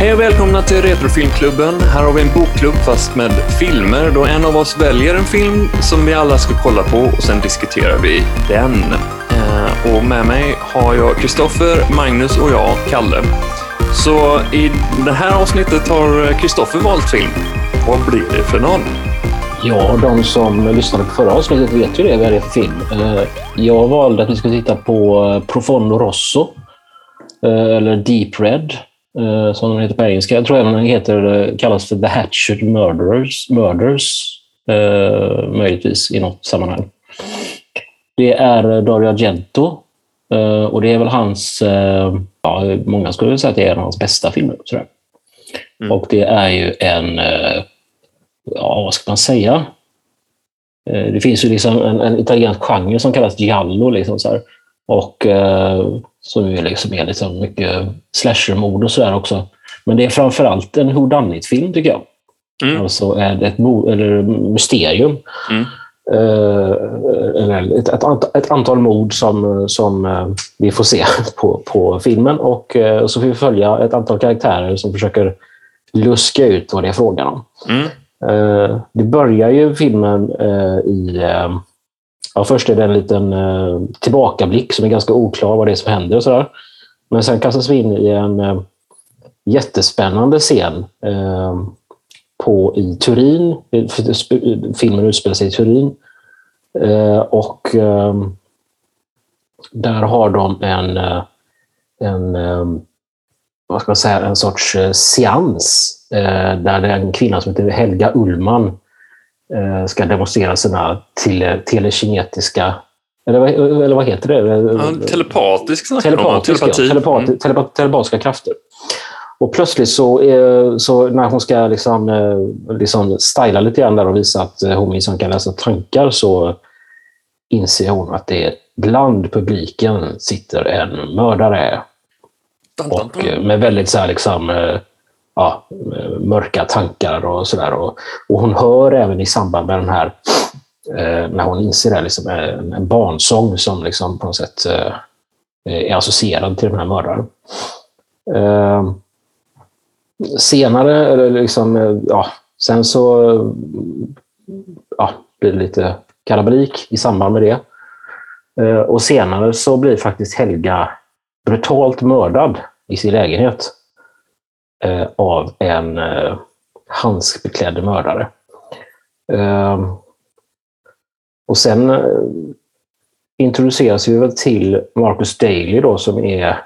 Hej och välkomna till Retrofilmklubben. Här har vi en bokklubb fast med filmer då en av oss väljer en film som vi alla ska kolla på och sen diskuterar vi den. Eh, och med mig har jag Kristoffer, Magnus och jag, Kalle. Så i det här avsnittet har Kristoffer valt film. Vad blir det för någon? Ja, de som lyssnade på förra avsnittet vet ju det, vad det är för film. Eh, jag valde att vi skulle titta på eh, Profondo Rosso, eller Deep Red, som den heter på engelska. Jag tror även den heter, eh, kallas för The Hatchet Murders, Murders eh, möjligtvis i något sammanhang. Det är eh, Dario Argento eh, och det är väl hans, eh, ja, många skulle väl säga att det är en av hans bästa filmer. Tror jag. Mm. Och det är ju en eh, ja, vad ska man säga? Eh, Det finns ju liksom en, en italiensk genre som kallas giallo. Liksom så här. Och eh, som ju liksom är liksom mycket slashermord och sådär också. Men det är framförallt en whodunit-film tycker jag. Mm. Alltså är det ett eller mysterium. Mm. Eh, ett, ett, ant- ett antal mord som, som eh, vi får se på, på filmen. Och eh, så får vi följa ett antal karaktärer som försöker luska ut vad det är frågan om. Mm. Eh, det börjar ju filmen eh, i... Ja, först är det en liten eh, tillbakablick som är ganska oklar vad det är som händer och sådär. Men sen kastas vi in i en eh, jättespännande scen eh, på, i Turin. Eh, eh, eh, filmen utspelar sig i Turin. Eh, och eh, där har de en, en vad ska man säga, en sorts seans eh, där det är en kvinna som heter Helga Ullman eh, ska demonstrera sina tele, telekinetiska, eller, vad- eller vad heter det? Ja, telepatisk snackar de om. Telepatiska, Telepati. Mm. telepa, telepatiska krafter. Och plötsligt så, eh, så när hon ska liksom, eh, liksom styla lite grann där och visa att eh, hon minsann kan läsa tankar så inser hon att det bland publiken sitter en mördare Dun, dun, och dun. eh, med väldigt så här liksom, eh, ja, mörka tankar och sådär. Och, och hon hör även i samband med den här, eh, när hon inser det, liksom, eh, en, en barnsång som liksom på något sätt eh, är associerad till den här mördaren. Eh, senare, eller liksom, eh, ja, sen så ja, blir det lite kalabalik i samband med det. Eh, och senare så blir faktiskt Helga brutalt mördad i sin lägenhet eh, av en eh, handskbeklädd mördare. Eh, och sen eh, introduceras vi väl till Marcus Daly då, som är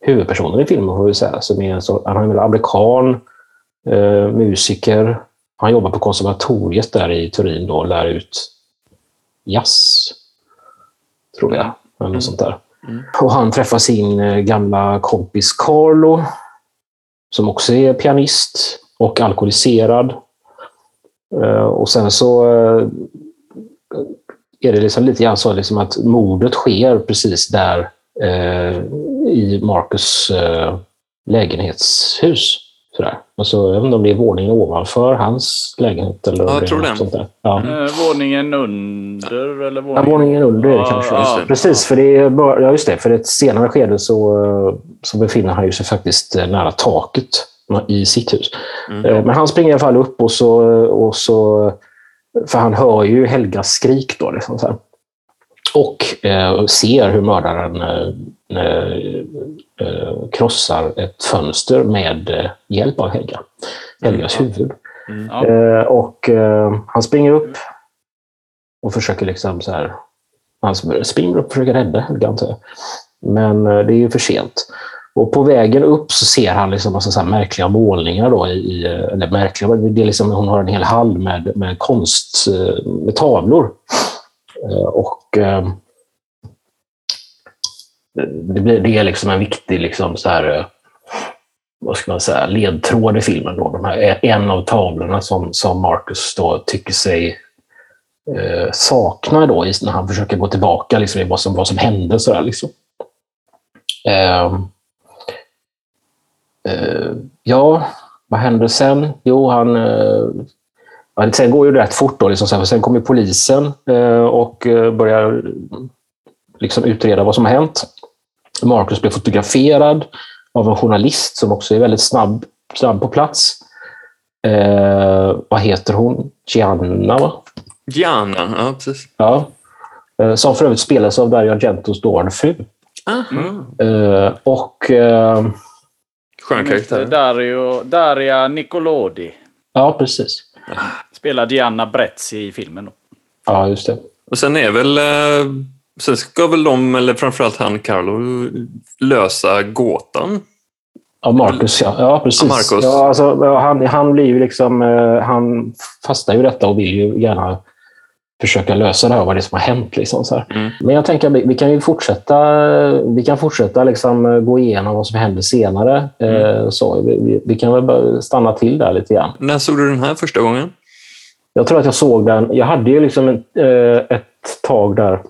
huvudpersonen i filmen, får vi säga. Som är en så, han är väl amerikan, eh, musiker. Han jobbar på konservatoriet där i Turin då och lär ut jazz, tror jag. Eller Mm. sånt där. Mm. Och han träffar sin eh, gamla kompis Carlo, som också är pianist och alkoholiserad. Eh, och sen så eh, är det liksom lite grann så liksom att mordet sker precis där eh, i Marcus eh, lägenhetshus. Sådär. Alltså, jag vet inte om det är våningen ovanför hans lägenhet. Eller Ja, jag tror något det. Sånt där. Ja. Mm. Eh, våningen under eller Ja, våningen... våningen under Ja, kanske. det. Precis, för det är bara, ja, just det. För ett senare skede så, så befinner han ju sig faktiskt eh, nära taket i sitt hus. Mm. Eh, Men han springer i alla fall upp och så, och så för han hör ju Helgas skrik då. Liksom så här. Och eh, ser hur mördaren krossar ett fönster med eh, hjälp av Helga. Helgas huvud. Mm. Ja. Eh, och eh, han springer upp och försöker liksom så här. Han springer upp och försöker rädda Helga antar jag. Men eh, det är ju för sent. Och på vägen upp så ser han liksom massa så här märkliga målningar. Då i, eh, eller märkliga, det är liksom, hon har en hel hall med, med konst, eh, med tavlor. Eh, Och eh, det, blir, det är liksom en viktig liksom så här, eh, vad ska man säga, ledtråd i filmen. Då. De här, en av tavlorna som, som Marcus då tycker sig eh, sakna då, när han försöker gå tillbaka liksom, i vad som, vad som hände. Så där, liksom. Eh, eh, ja, vad hände sen? Jo, han... Eh, ja, sen går ju rätt fort. Då, liksom, för sen kommer polisen eh, och eh, börjar liksom, utreda vad som har hänt. Marcus blir fotograferad av en journalist som också är väldigt snabb snabb på plats. Eh, vad heter hon? Gianna, va? Gianna, ja precis. Ja. Eh, som för övrigt spelas av Dario Argentos dåvarande fru. Aha. Eh, och... Eh, Skön karaktär. Dario, Daria Nicolodi. ja, precis. Spelar Diana Bretz i filmen. Då. Ja, just det. Och sen är väl... Sen ska väl de, eller framförallt han Carlo, lösa gåtan. Ja, Marcus, ja. Ja, precis. Ja. Ja, alltså, han, han blir ju liksom... Eh, han fastnar ju i detta och vill ju gärna försöka lösa det här, vad det är som har hänt. Liksom, så här. Mm. Men jag tänker att vi, vi kan ju fortsätta, vi kan fortsätta liksom, eh, gå igenom vad som händer senare. Eh, så, vi, vi, kan väl stanna till där lite grann. När såg du den här första gången? Jag tror att jag såg den. Jag hade ju liksom ett, eh, ett tag där,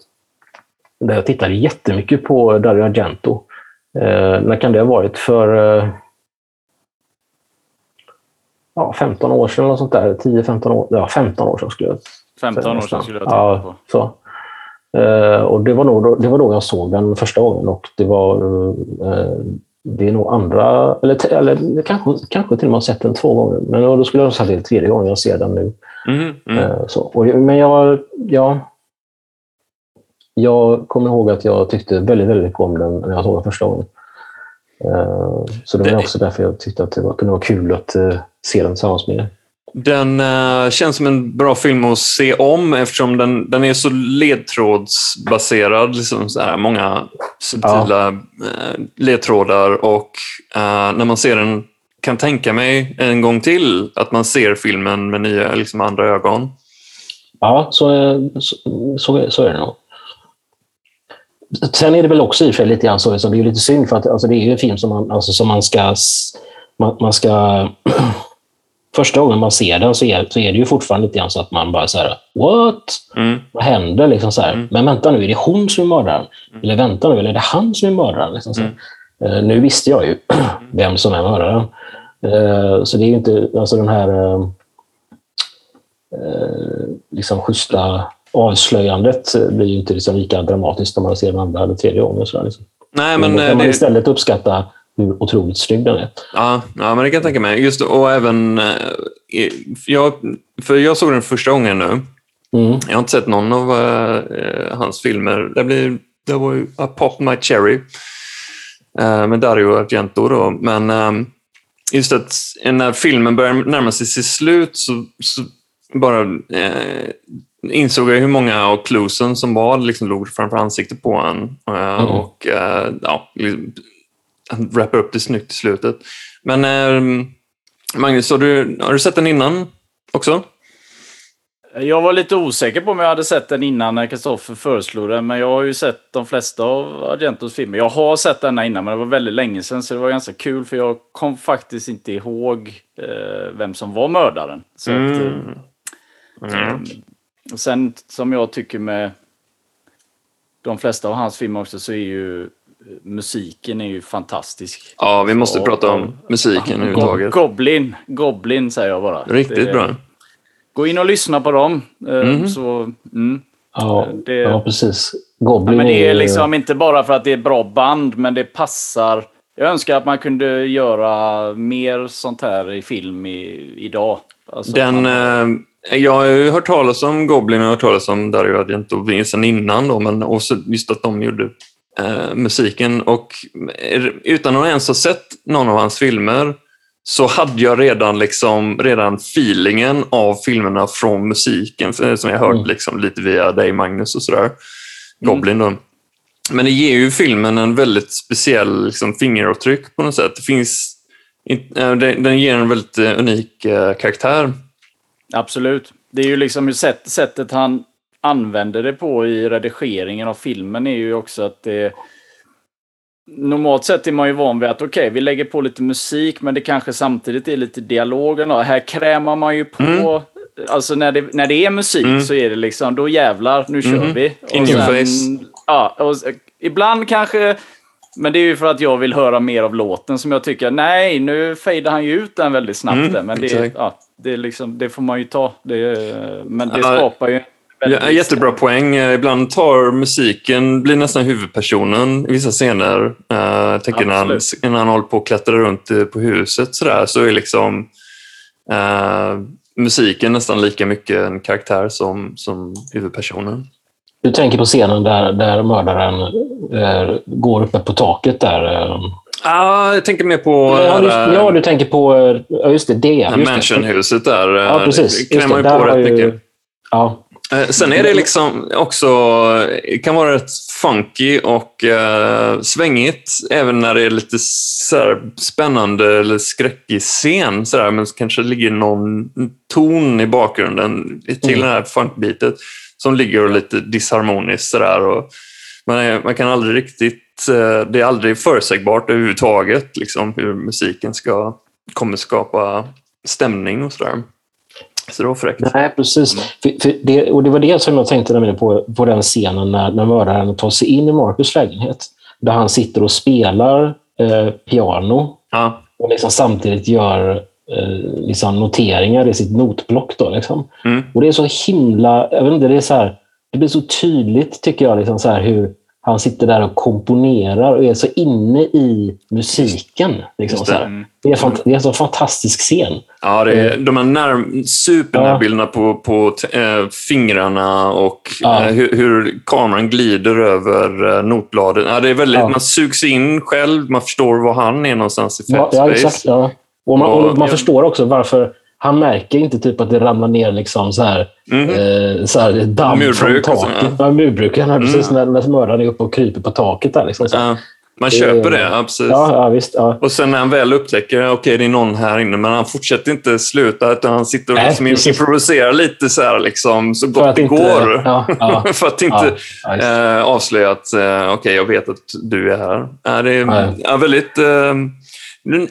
där jag tittade jättemycket på Dario Argento. Eh, när kan det ha varit? För eh, ja, 15 år sedan eller sånt där. 10-15 år. Ja, 15 år sedan skulle jag 15 år sedan skulle jag tänka ja, på. Så. Eh, och det var, nog, då- det var då jag såg den första gången och det var eh, det är nog andra, eller, eller kanske, kanske till och med har sett den två gånger. Men då skulle jag säga att det är tredje gången jag ser den nu. Mm, mm. Eh, Så. Och, men jag, ja, jag kommer ihåg att jag tyckte väldigt, väldigt mycket om den när jag såg den första gången. Eh, Så det var Det- också därför jag tyckte att det var, kunde vara kul att eh, se den tillsammans med er. Den eh, känns som en bra film att se om eftersom den, den är så ledtrådsbaserad. Liksom så här, många subtila eh, ledtrådar och när man ser den kan tänka mig en gång till att man ser filmen med nya, liksom andra ögon. Ja, så, så, så, så är det nog. Sen är det väl också i och för sig lite grann så, så det är ju lite synd för att alltså, det är ju en film som man, alltså, som man ska... Man, man ska första gången man ser den så är, så är det ju fortfarande lite grann så att man bara så här, what? Mm. Vad händer? Liksom så här. Mm. Men vänta nu, är det hon som är mördaren? Eller vänta nu, eller är det han som är mördaren? Liksom så. Eh, nu visste jag ju vem som är mördaren. Eh, så det är ju inte, alltså den här eh, liksom schyssta avslöjandet eh, blir ju inte liksom lika dramatiskt om man ser den andra eller tredje gången. Så liksom. Nej, Men, men, då eh, kan man det, istället uppskatta hur otroligt snygg den är. ja, ja, men det kan jag tänka mig. Just, och även, eh, jag, för jag såg den första gången nu. Mm. Jag har inte sett någon av eh, hans filmer. Det, blir, det var ju A Pop My Cherry eh, med Dario Argento. Då. Men eh, just att när filmen börjar närma sig sitt slut så, så bara eh, insåg jag hur många av cluesen som var liksom låg framför ansiktet på en. Eh, Mm. Och eh, ja, liksom, han wrappar upp det snyggt i slutet. Men eh, Magnus, har du, har du sett den innan också? Jag var lite osäker på om jag hade sett den innan när Kristoffer föreslog den. Men jag har ju sett de flesta av Argentos filmer. Jag har sett denna innan, men det var väldigt länge sedan. Så det var ganska kul, för jag kom faktiskt inte ihåg eh, vem som var mördaren. Så att, eh, Mm. Och sen som jag tycker med de flesta av hans filmer också så är ju eh, musiken är ju fantastisk. Ja, vi måste Ja, prata om ja. musiken Go- överhuvudtaget. Goblin, Goblin säger jag bara. Riktigt Det- bra. Gå in och lyssna på dem. eh, Mhm. Så, mm. Ja, Det- ja, precis. Ja, Goblin men det är liksom inte bara för att det är bra band, men det passar. Jag önskar att man kunde göra mer sånt här i film i, idag. Alltså, Den, man- eh, jag har ju hört talas om Goblin och hört talas om Dario Argento sen innan då, men också just att de gjorde eh, musiken. Och utan att ens ha sett någon av hans filmer så hade jag redan, liksom, redan feelingen av filmerna från musiken eh, som jag hört Mm. liksom, lite via dig Magnus och sådär. Goblin då. Men det ger ju filmen en väldigt speciell liksom, fingeravtryck på något sätt. Det finns, in- eh, den ger en väldigt eh, unik karaktär. Absolut. Det är ju liksom sätt, sättet han använder det på i redigeringen av filmen är ju också att det... Normalt sett är man ju van vid att okej, vi lägger på lite musik, men det kanske samtidigt är lite dialog. eller något. Här krämar man ju på... Mm. Alltså när det, när det är musik Mm. så är det liksom, då jävlar, nu kör Mhm. vi. In your face. Ja, och, ibland kanske... Men det är ju för att jag vill höra mer av låten som jag tycker, nej, nu fejdar han ju ut den väldigt snabbt. Mm, där, men det, ja, det, liksom, det får man ju ta. Det, men det Ja. skapar ju Ja, jättebra poäng. Eh, Ibland tar musiken, blir nästan huvudpersonen i vissa scener. Uh, jag tänker när han, när han håller på att klättra runt eh, på huset sådär, så är liksom uh, musiken nästan lika mycket en karaktär som, som huvudpersonen. Du tänker på scenen där, där mördaren uh, går uppe på taket där? Ah, jag tänker mer på... Ja, just, ja du tänker på... Ja, just det. det Mansionhuset där. Ja, precis. Det krämar ju på rätt ju, mycket. Ja, Eh, sen är det liksom också, kan vara rätt funky och uh, svängigt även när det är lite så spännande eller skräckig scen. Så där, men kanske ligger någon ton i bakgrunden till mm. det här funkbitet som ligger lite disharmoniskt. Så där, och man, är, man kan aldrig riktigt, uh, det är aldrig förutsägbart överhuvudtaget liksom, hur musiken ska, kommer skapa stämning och sådär. Så det var fräckt. Nej, precis. Mm. För, för det, och det var det som jag tänkte på, på den scenen när, när mördaren tar sig in i Marcus lägenhet. Där han sitter och spelar eh, piano ja. och liksom samtidigt gör eh, liksom noteringar i sitt notblock. Då, liksom. mm. Och det är så himla... Jag vet inte, det, är så här, det blir så tydligt, tycker jag, liksom så här, hur han sitter där och komponerar och är så inne i musiken. Liksom, det. Mm. Det, är fant- det är en så fantastisk scen. Ja, det är, de här när, supernärbilderna ja. på, på äh, fingrarna och ja. äh, hur, hur, kameran glider över äh, notbladet. Ja, det är väldigt. Man sugs in själv, man förstår var han är någonstans i Fat ja, exakt, ja. Och man, och man förstår också varför han märker inte typ att det ramlar ner liksom så här, mm. eh, så här damm Murbruk från taket. Ja. Ja, murbruk. mm. precis när, när mördaren är uppe och kryper på taket. Där, liksom, ja. Man köper det, ja, precis. Ja, ja, visst, ja. Och sen när han väl upptäcker att okay, det är någon här inne, men han fortsätter inte sluta, utan han sitter och liksom improviserar lite så, här, liksom, så gott det inte, går. För att inte äh, avslöja att äh, okej, okay, jag vet att du är här. Äh, det är väldigt... Äh,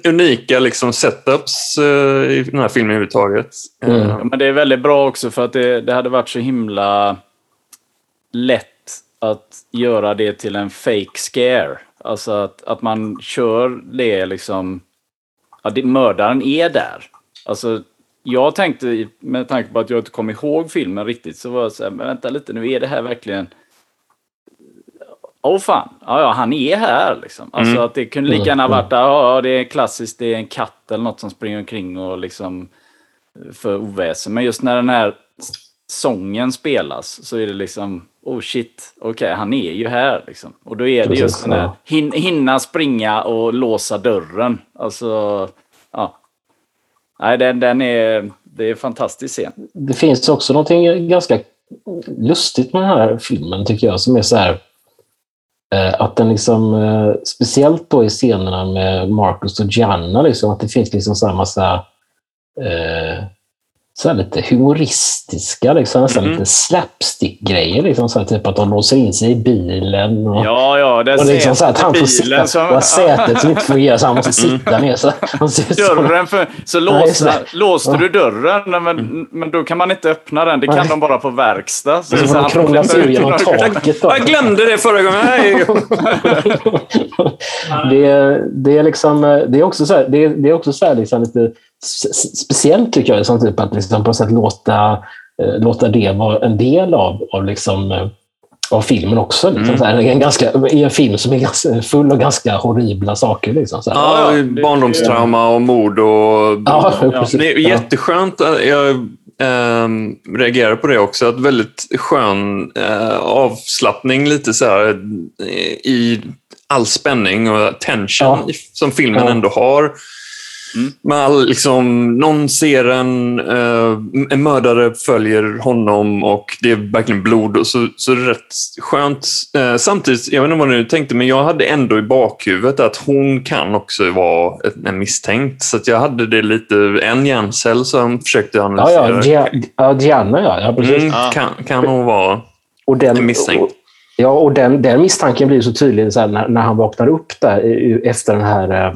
unika liksom, setups uh, i den här filmen överhuvudtaget. Mm. Uh, men det är väldigt bra också för att det, det hade varit så himla lätt att göra det till en fake scare. Alltså att, att man kör det liksom... Att det, mördaren är där. Alltså, jag tänkte, med tanke på att jag inte kom ihåg filmen riktigt, så var jag så här, men vänta lite, nu är det här verkligen Åh oh, fan, ja, ja, han är här liksom. Alltså mm. att det kunde lika gärna varit, ja, det är klassiskt, det är en katt eller något som springer omkring och liksom för oväsen. Men just när den här sången spelas så är det liksom, oh shit, okej, okay, han är ju här liksom. Och då är det Precis, just den här, hin hinna springa och låsa dörren. Alltså, ja. Nej, den, den är, det är fantastisk scen. Det finns också någonting ganska lustigt med den här filmen tycker jag, som är så här Eh, Eh, att den liksom, eh, speciellt då i scenerna med Marcus och Gianna, liksom, att det finns liksom så här massa eh, så lite humoristiska, liksom, nästan mm. lite slapstick-grejer. Liksom, så här, typ att de låser in sig i bilen. Och, ja, ja, det och liksom, så här, att han får sitta som... och sätet som inte fungerar så han måste sitta mm. ner. Så, dörren för, så låste, Nej, låste du dörren, men, mm. men då kan man inte öppna den. Det kan Nej. de bara på verkstad. Så, så, så han krånglar sig ur genom taket. Då. Jag glömde det förra gången. det, det, är liksom, det är också så här, det är, det är också så här liksom lite speciellt tycker jag, som typ att liksom på sätt låta, eh, låta det vara en del av, av, liksom, eh, av filmen också. Liksom, mm. här, en, ganska, I en film som är ganska, full av ganska horribla saker. Liksom, så Ja, barndomstrauma och mord. Och, ja, ja. Det är jätteskönt. Jag äh, reagerar på det också. Att väldigt skön äh, avslappning lite så här, i all spänning och tension ja. som filmen ändå har. Mm. All, liksom, någon ser en, uh, en mördare följer honom och det är verkligen blod. Och så, så det är rätt skönt. Uh, samtidigt, jag vet inte vad du tänkte, men jag hade ändå i bakhuvudet att hon kan också vara en misstänkt. Så jag hade det lite, en hjärncell som försökte analysera. Ja, ja, Gianna ja. ja precis. Mm, kan, kan hon vara och den, en misstänkt. Och, ja, och den, den misstanken blir så tydlig så när, när han vaknar upp där efter den här uh,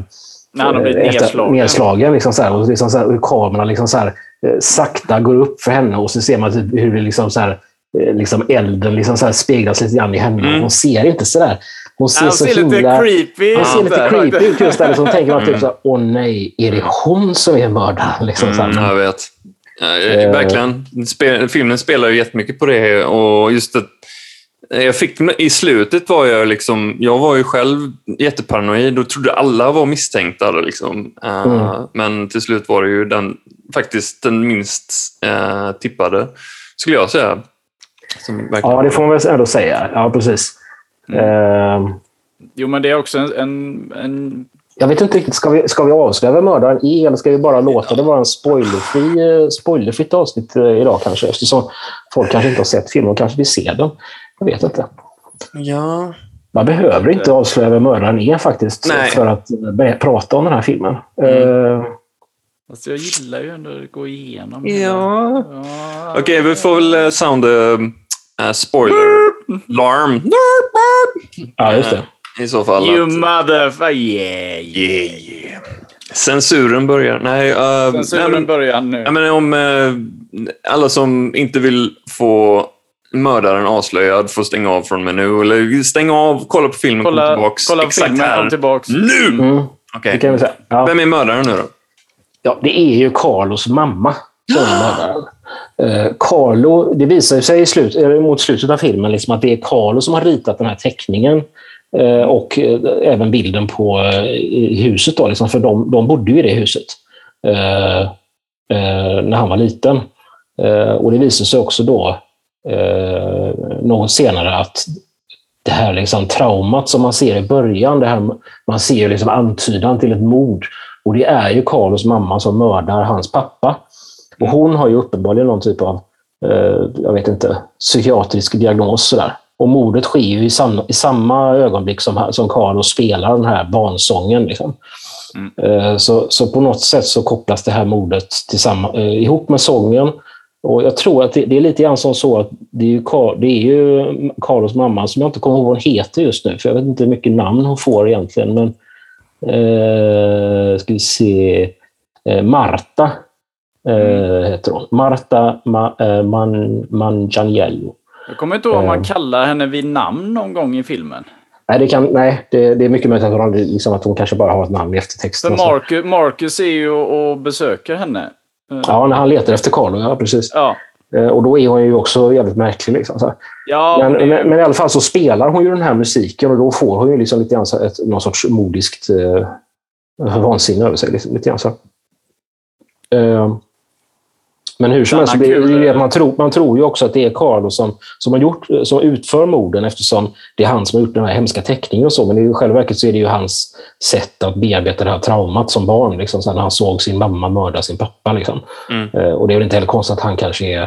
när han har blivit nedslagen. nedslagen liksom så här, och liksom så här, hur kameran liksom så här, eh, sakta går upp för henne och så ser man typ hur det liksom så här, eh, liksom elden liksom så här speglas lite grann i henne. Mm. Hon ser inte så där. Hon ser, så ser himla, lite creepy Hon ser lite creepy ut just där. Så tänker man typ så här, åh nej, är det hon som är mördaren? Liksom, mm, jag vet. Ja, Eh. verkligen. Filmen spelar ju jättemycket på det och just att jag fick, I slutet var jag liksom, jag var ju själv jätteparanoid och trodde alla var misstänkta. Liksom. Eh, Mm. Men till slut var det ju den, faktiskt den minst eh, tippade, skulle jag säga. Ja, det får man väl ändå säga. Ja, precis. Eh, Jo, men det är också en... en, en jag vet inte riktigt, ska vi, ska vi avslöja vem mördaren är eller ska vi bara låta det vara en spoilerfri, spoilerfritt avsnitt idag kanske? Eftersom folk kanske inte har sett filmen och kanske vill se den. Jag vet inte. Ja. Man behöver inte avslöja vem mördaren är faktiskt Nej. för att eh, prata om den här filmen. Mm. Eh, alltså jag gillar ju ändå att gå igenom. Ja. Ja. Okej, vi får väl eh, sound uh, spoiler larm ja, just det. i så fall. You att- motherfucker! Yeah, Yeah, yeah. Censuren börjar. Nej, uh, nej, Censuren men, börjar nu. jag menar, om eh, alla som inte vill få mördaren avslöjad får stänga av från menu. Eller stänga av, kolla på filmen, kom kolla tillbaks. kolla på exakt filmen, här. kom tillbaks. Nu! Mm, kan vi säga. Ja. Vem är mördaren nu då? Ja, det är ju Carlos mamma som är mördaren. Eh, Carlo, det visar sig i slut, eller mot slutet av filmen liksom att det är Carlo som har ritat den här teckningen eh, och eh, även bilden på eh, huset. Då, liksom, för de, de bodde ju i det huset eh, eh, när han var liten. Eh, och Det visar sig också då eh, något senare att det här liksom traumat som man ser i början, det här, man ser liksom antydan till ett mord. Och det är ju Carlos mamma som mördar hans pappa. Och hon har ju uppenbarligen någon typ av, eh, jag vet inte, psykiatrisk diagnos. Sådär. Och mordet sker ju i samma, i samma ögonblick som, som Carlos spelar den här barnsången. Liksom. Eh, så, så på något sätt så kopplas det här mordet tillsamma, eh, ihop med sången. Och jag tror att det, det är lite grann som så att det är, ju, Car- det är ju Carlos mamma, som jag inte kommer ihåg vad hon heter just nu, för jag vet inte hur mycket namn hon får egentligen. Men eh, ska vi se. Eh, Marta eh, heter hon. Marta Ma, eh, Man, Manganiello. Jag kommer inte ihåg om man Eh. kallar henne vid namn någon gång i filmen. Nej, det, kan, nej det, det är mycket möjligt att hon, liksom att hon kanske bara har ett namn i För eftertexten. Så. Marcus, Marcus är ju och besöker henne. Eh, Ja, när han letar efter Carlo, ja precis. Ja. Eh, och då är hon ju också jävligt märklig. Liksom. Ja, Men, det- men, men i alla fall så spelar hon ju den här musiken och då får hon ju liksom lite grann ett, någon sorts modiskt eh, vansinne över sig. Liksom, lite grann så. Eh, men hur som helst, blir att man, tror, man tror ju också att det är Carlo som, som, har gjort, som utför morden eftersom det är han som har gjort den här hemska teckningen och så. Men i själva verket så är det ju hans sätt att bearbeta det här traumat som barn. Liksom, när han såg sin mamma mörda sin pappa. Liksom. Mm. Eh, och det är väl inte heller konstigt att han kanske är...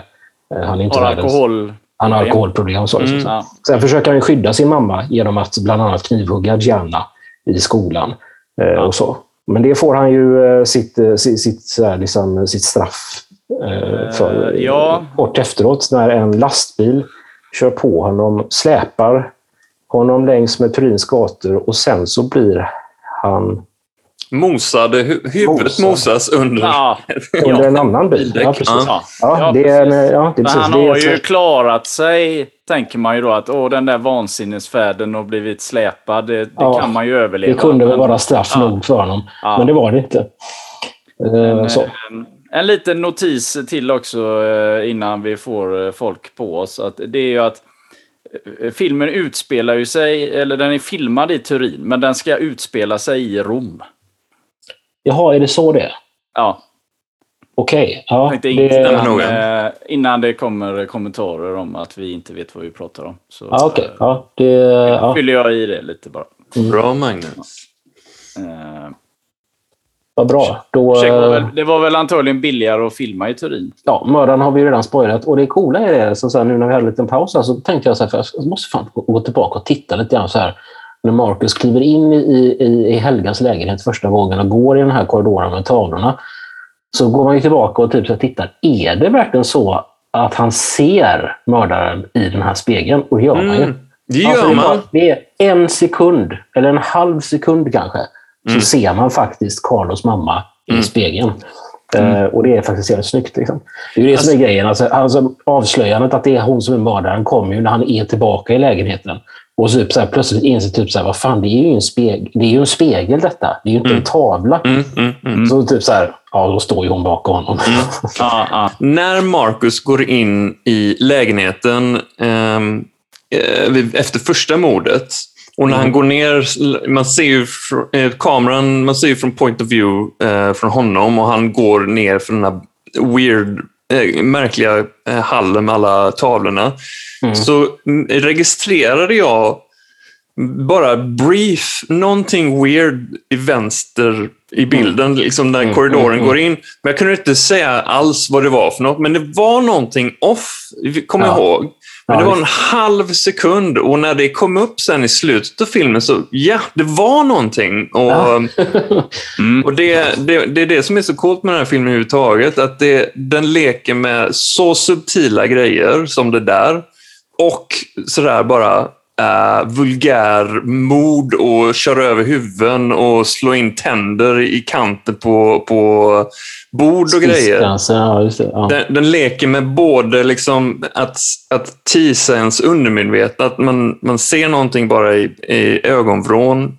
eh, han är inte har världens- alkohol. han har alkoholproblem och så. Liksom. Mm. Ja. Sen försöker han skydda sin mamma genom att bland annat knivhugga Gianna i skolan. Eh, och så. Men det får han ju eh, sitt, eh, sitt, sitt, liksom, sitt straff eh, för. Eh, ja. Kort efteråt när en lastbil kör på honom, släpar honom längs med Turins gator och sen så blir han Mosade, hu- huvudet Mosad. mosas under... Ja. under en annan bil. Ja, precis. ja. Ja, det är, en- ja, det är Men precis. han det är har ju klarat sig, tänker man ju då. Att åh, den där vansinnesfärden och blivit släpad, det, det Ja, kan man ju överleva. Det kunde väl Men- vara straff Ja. nog för honom. Ja. Men det var det inte. Eh, Men, så. eh, En liten notis till också eh, innan vi får eh, folk på oss. Att det är ju att eh, filmen utspelar ju sig, eller den är filmad i Turin, men den ska utspela sig i Rom. Jaha, är det så det är? Ja, Okej. Ja, jag tänkte det, innan, eh, innan det kommer kommentarer om att vi inte vet vad vi pratar om. Så ja, okej. eh, Ja, det, ja. fyller jag i det lite bara. Bra, Magnus. Eh, Vad bra. Då, det, var eh, väl, det var väl antagligen billigare att filma i Turin. ja, mördaren har vi redan spoilat. Och det coola är det, så, så här, nu när vi hade en liten paus här, så tänkte jag så här, för jag måste fan gå- tillbaka och titta lite grann så här. När Marcus kliver in i, i, i Helgas lägenhet första gången och går i den här korridoren med tavlorna. Så går man ju tillbaka och typ så här, tittar. Är det verkligen så att han ser mördaren i den här spegeln? Och det gör man ju. Mm. Det Alltså, gör bara, man. det är en sekund, eller en halv sekund kanske, så Mm. ser man faktiskt Carlos mamma i Mm. spegeln. Eh, och det är faktiskt jävligt snyggt. Liksom. Det är ju det som är grejen. Alltså, alltså, avslöjandet att det är hon som är mördaren kommer ju när han är tillbaka i lägenheten. Och så, typ, så här, plötsligt inser typ så här, vad fan, det är ju en spegel, det är ju en spegel detta. Det är ju inte Mm. en tavla. Mm, mm, mm. Så typ så här, Ja, då står ju hon bakom honom. Ja, ja. När Marcus går in i lägenheten ehm, eh, efter första mordet och när han går ner, man ser ju fr- eh, kameran, man ser ju från point of view eh, från honom och han går ner för den här weird, eh, märkliga eh, hallen med alla tavlorna. Så mm, registrerade jag bara brief, någonting weird i vänster i bilden, liksom när korridoren går in. Men jag kunde inte säga alls vad det var för något, men det var någonting off, kommer jag Ja. ihåg. Men det var en halv sekund och när det kom upp sen i slutet av filmen så, ja, det var någonting. Och, Ja. Mm. och det, det, det är det som är så coolt med den här filmen överhuvudtaget, att det, den leker med så subtila grejer som det där och sådär bara uh, vulgär mord och köra över huvuden och slå in tänder i kanten på, på bord och grejer. Ja, just det. Ja. Den, den leker med både liksom att, att teasa ens undermedvetna, att man, man ser någonting bara i, i ögonvrån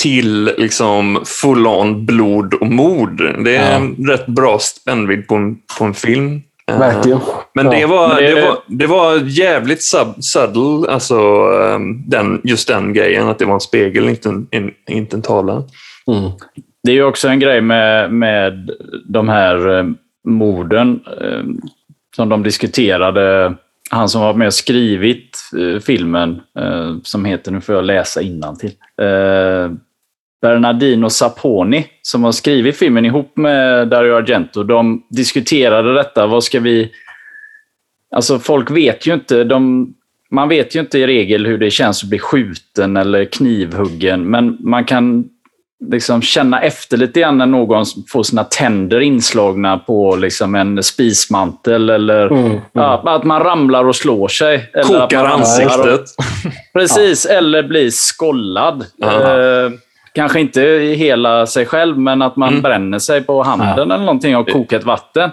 till liksom full on blod och mord. Det är Ja. en rätt bra spännvidd på en, på en film. Eh, Verkligen. Men Ja. det, var, Men det- det, var, det var jävligt sub, subtle, alltså, ehm, den, just den grejen, att det var en spegel, inte en, en, inte en tavla. Mm. Det är ju också en grej med, med de här eh, morden eh, som de diskuterade. Han som var med och skrivit eh, filmen, som heter, nu får jag läsa innantill. Bernardino Saponi, som har skrivit filmen ihop med Dario Argento. De diskuterade detta. Vad ska vi... Alltså folk vet ju inte. De, man vet ju inte i regel hur det känns att bli skjuten eller knivhuggen. Men man kan liksom känna efter lite grann när någon får sina tänder inslagna på liksom en spismantel. Eller Mm. Mm. ja, att man ramlar och slår sig. Eller att Kokar man ramlar och- ansiktet. Precis, eller bli skollad. Ja. Eh, kanske inte hela sig själv, men att man Mm. bränner sig på handen eller någonting av kokat vatten.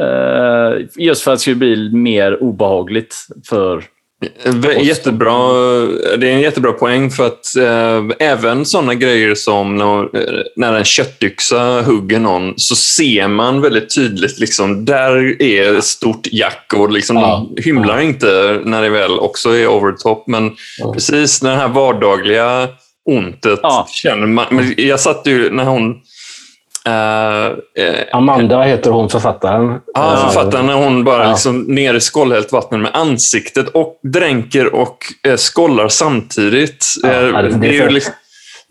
Eh, just för att det skulle bli mer obehagligt för... Vä- Jättebra. Det är en jättebra poäng för att eh, även sådana grejer som när, eh, när en köttyxa hugger någon så ser man väldigt tydligt liksom där är ett stort jack och liksom Ja. de hymlar inte när det väl också är over the top. Men Ja. precis när det här vardagliga ontet Ja. känner man. Men jag satt ju när hon eh, eh, Amanda heter hon, författaren. Ja, Eh, författaren när hon bara Ja. liksom ner i skållhällt vatten med ansiktet och dränker och eh, skållar samtidigt. Ja, Eh, det- det, det är ju liksom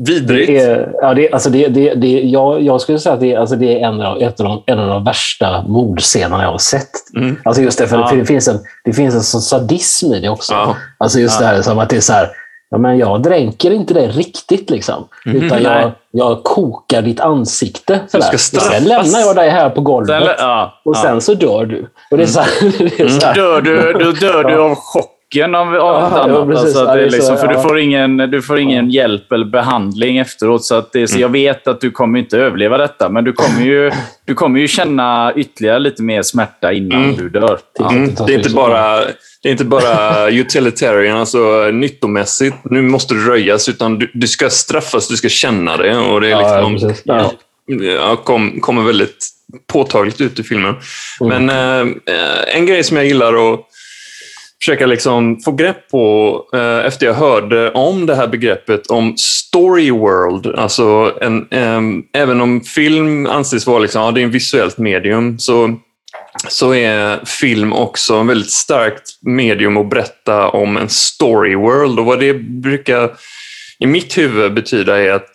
vidrigt. Det är, ja, det, alltså det, det, det, jag, jag skulle säga att det, alltså det är en av, ett av de, en av de värsta mordscenerna jag har sett. Mm. Alltså just det, för, Ja. för det, finns en, det finns en sån sadism i det också. Ja. Alltså just Ja. det här som att det är så här, ja, men jag dränker inte dig riktigt. Liksom, utan Nej. jag, jag kokar ditt ansikte. Sådär. sen lämnar jag dig här på golvet. Sen, ja, och ja. sen så dör du. Och det är så här, det är så här, Dör du, då dör du av chocken av, av Ja, något ja, annat. precis. Alltså, det är liksom, för du får ingen, du får ingen hjälp eller behandling efteråt. Så, att det, är- så jag vet att du kommer inte överleva detta. Men du kommer ju, du kommer ju känna ytterligare lite mer smärta innan Mm. du dör. Ja. Mm, det, är inte bara, det är inte bara utilitarian, alltså nyttomässigt. Nu måste du röjas, utan du, du ska straffas, du ska känna det. Och det är liksom, precis. Ja. ja, kom, kommer väldigt påtagligt ut i filmen. Mm. Men eh, eh, en grej som jag gillar att försöka liksom få grepp på eh, efter jag hörde om det här begreppet om story world. Alltså en, eh, även om film anses vara liksom, ja, det är en visuellt medium så, så är film också en väldigt starkt medium att berätta om en story world. Och vad det brukar i mitt huvud betyda är att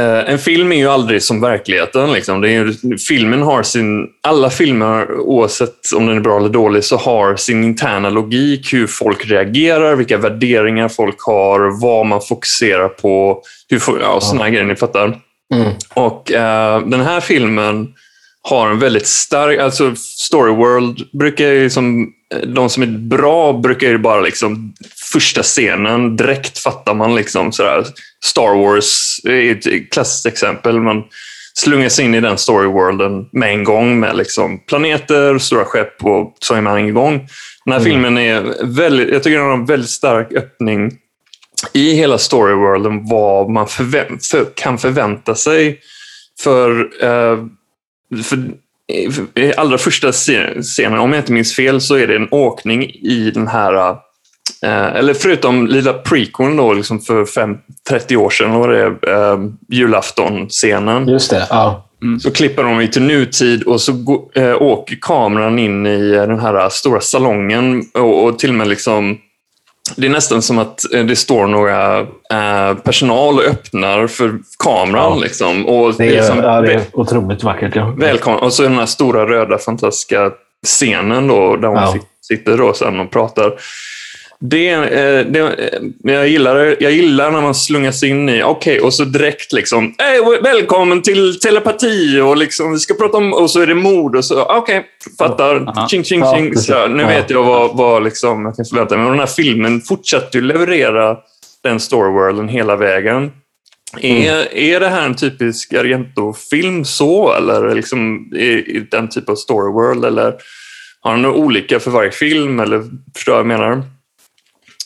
en film är ju aldrig som verkligheten. Liksom. Det är ju, filmen har sin, alla filmer, oavsett om den är bra eller dålig, så har sin interna logik. Hur folk reagerar, vilka värderingar folk har, vad man fokuserar på. Hur, ja, här grejer, ni fattar. Mm. Och eh, den här filmen har en väldigt stark, alltså Story World brukar ju som, de som är bra brukar ju bara liksom första scenen, direkt fattar man liksom sådär. Star Wars är ett klassiskt exempel. Man slungar sig in i den story worlden med en gång med liksom planeter, stora skepp och så är man igång. Den här Mm. filmen är väldigt, jag tycker den har en väldigt stark öppning i hela storyworlden vad man förvä- för, kan förvänta sig. För eh, för, för, i allra första scenen, om jag inte minns fel, så är det en åkning i den här eh, eller förutom lilla prequeln då, liksom för fem, 30 år sedan, var det eh, julafton-scenen. Just det, ja. Mm. Så klipper de till nutid och så gå, äh, åker kameran in i den här stora salongen och, och till och med liksom det är nästan som att eh, det står några äh, personal och öppnar för kameran. Ja. Liksom. Och Det är, liksom, ja, det är otroligt vackert. Ja. välkommen. Och så den här stora röda fantastiska scenen då, där hon Ja. sit- sitter då sen och pratar. Det, eh, det, eh, jag, gillar, jag gillar när man slungas in i, okej, och så direkt liksom, hey, välkommen till telepati och liksom, vi ska prata om, och så är det mord och så, okej, fattar, Ja. ching, ching, ching. Så, nu vet jag vad, vad liksom, jag kan förvänta mig. Men den här filmen fortsätter ju leverera den storyworlden hela vägen. Är, är det här en typisk Argento-film så, eller liksom, är, är det en typ av storyworld, eller har några olika för varje film, eller förstår jag vad jag menar?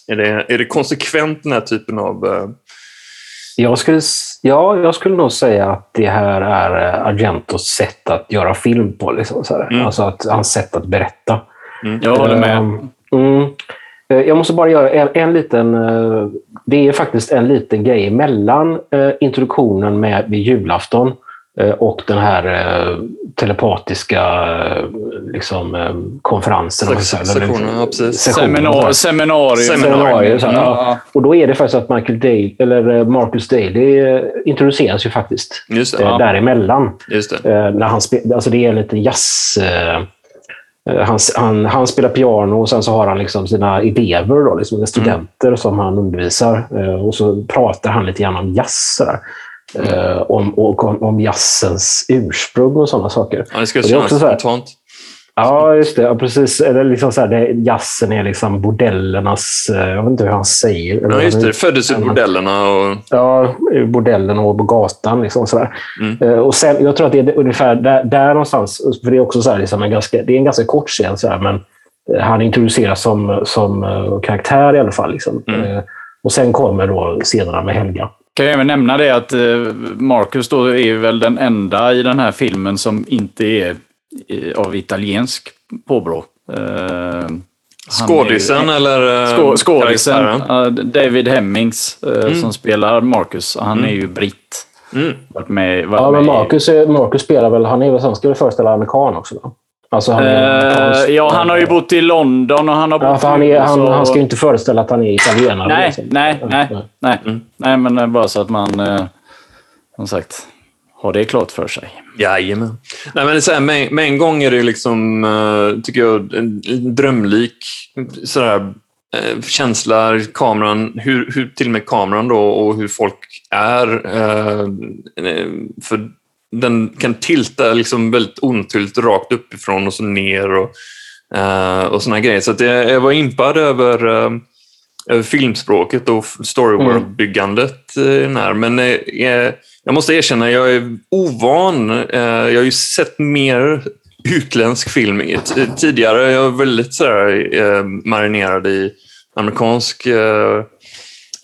Är det, är det konsekvent den här typen av... eh, Jag skulle, ja, jag skulle nog säga att det här är eh, Argentos sätt att göra film på. Liksom, så. Mm. Alltså att, hans sätt att berätta. Jag håller med. Ehm, Mm. Eh, Jag måste bara göra en, en liten... eh, Det är faktiskt en liten grej mellan introduktionen med vid julafton och den här eh, telepatiska eh, liksom, eh, konferensen. om man säger, eller Sektionen, ja, precis. sessionen, så här. Seminar, seminarium. Seminarium, så här, Mm. ja. Och då är det faktiskt att Michael Dale, eller eh, Marcus Daly eh, introduceras ju faktiskt Just det. eh, Ja, däremellan. just det. Eh, när han spe, alltså det är en liten jazz... Eh, eh, han, han, han spelar piano och sen så har han liksom sina elever, då, liksom studenter som han undervisar. Eh, och så pratar han lite grann om jazz. sådär. Eh, om, och, om, jazzens ursprung och sådana saker. Ja, det är kännas så spontant. Ja, just det. Ja, precis. Eller liksom så här, det, jazzen är liksom bordellernas... eh, Jag vet inte hur han säger. Ja, just det. Föddes ur bordellerna och... Ja, i bordellen och på gatan. Liksom, sådär. Mm. Eh, Och sen, jag tror att det är ungefär där, där någonstans. För det är också så här, liksom en, ganska, det är en ganska kort scen, så här, men eh, han introduceras som, som karaktär i alla fall. Liksom. Mm. Och sen kommer då scenerna med Helga. Kan jag även nämna det att eh, Marcus då är väl den enda i den här filmen som inte är eh, av italiensk påbrå. Eh, Skådisen eller Skå, skådisen, David Hemmings, eh, som spelar Marcus. Han är ju britt. Mm. Varit med, varit Ja, men Marcus, är- Marcus spelar väl... Han är väl, han ska väl föreställa amerikan också? Då? Alltså, han amerikansk. ja, han har ju bott i London och han har bott Ja, för han, är, han, så- han ska ju inte föreställa att han är italienare. Nej, liksom. nej, nej, nej. Mm. nej, men eh, bara så att man, eh, som sagt, har det klart för sig. Jajamän. Nej, men det är så här, med, med en gång är det liksom, eh, tycker jag, en en drömlik sådär, känsla, kameran, hur, hur till och med kameran då och hur folk är. för den kan tilta liksom väldigt ontydligt rakt uppifrån och så ner och, uh, och såna grejer. Så att jag, jag var impad över uh, över filmspråket och storyworld-byggandet eh, i den här. Men uh, jag måste erkänna, jag är ovan. Jag har ju sett mer utländsk film tidigare. Jag är väldigt sådär, eh, marinerad i amerikansk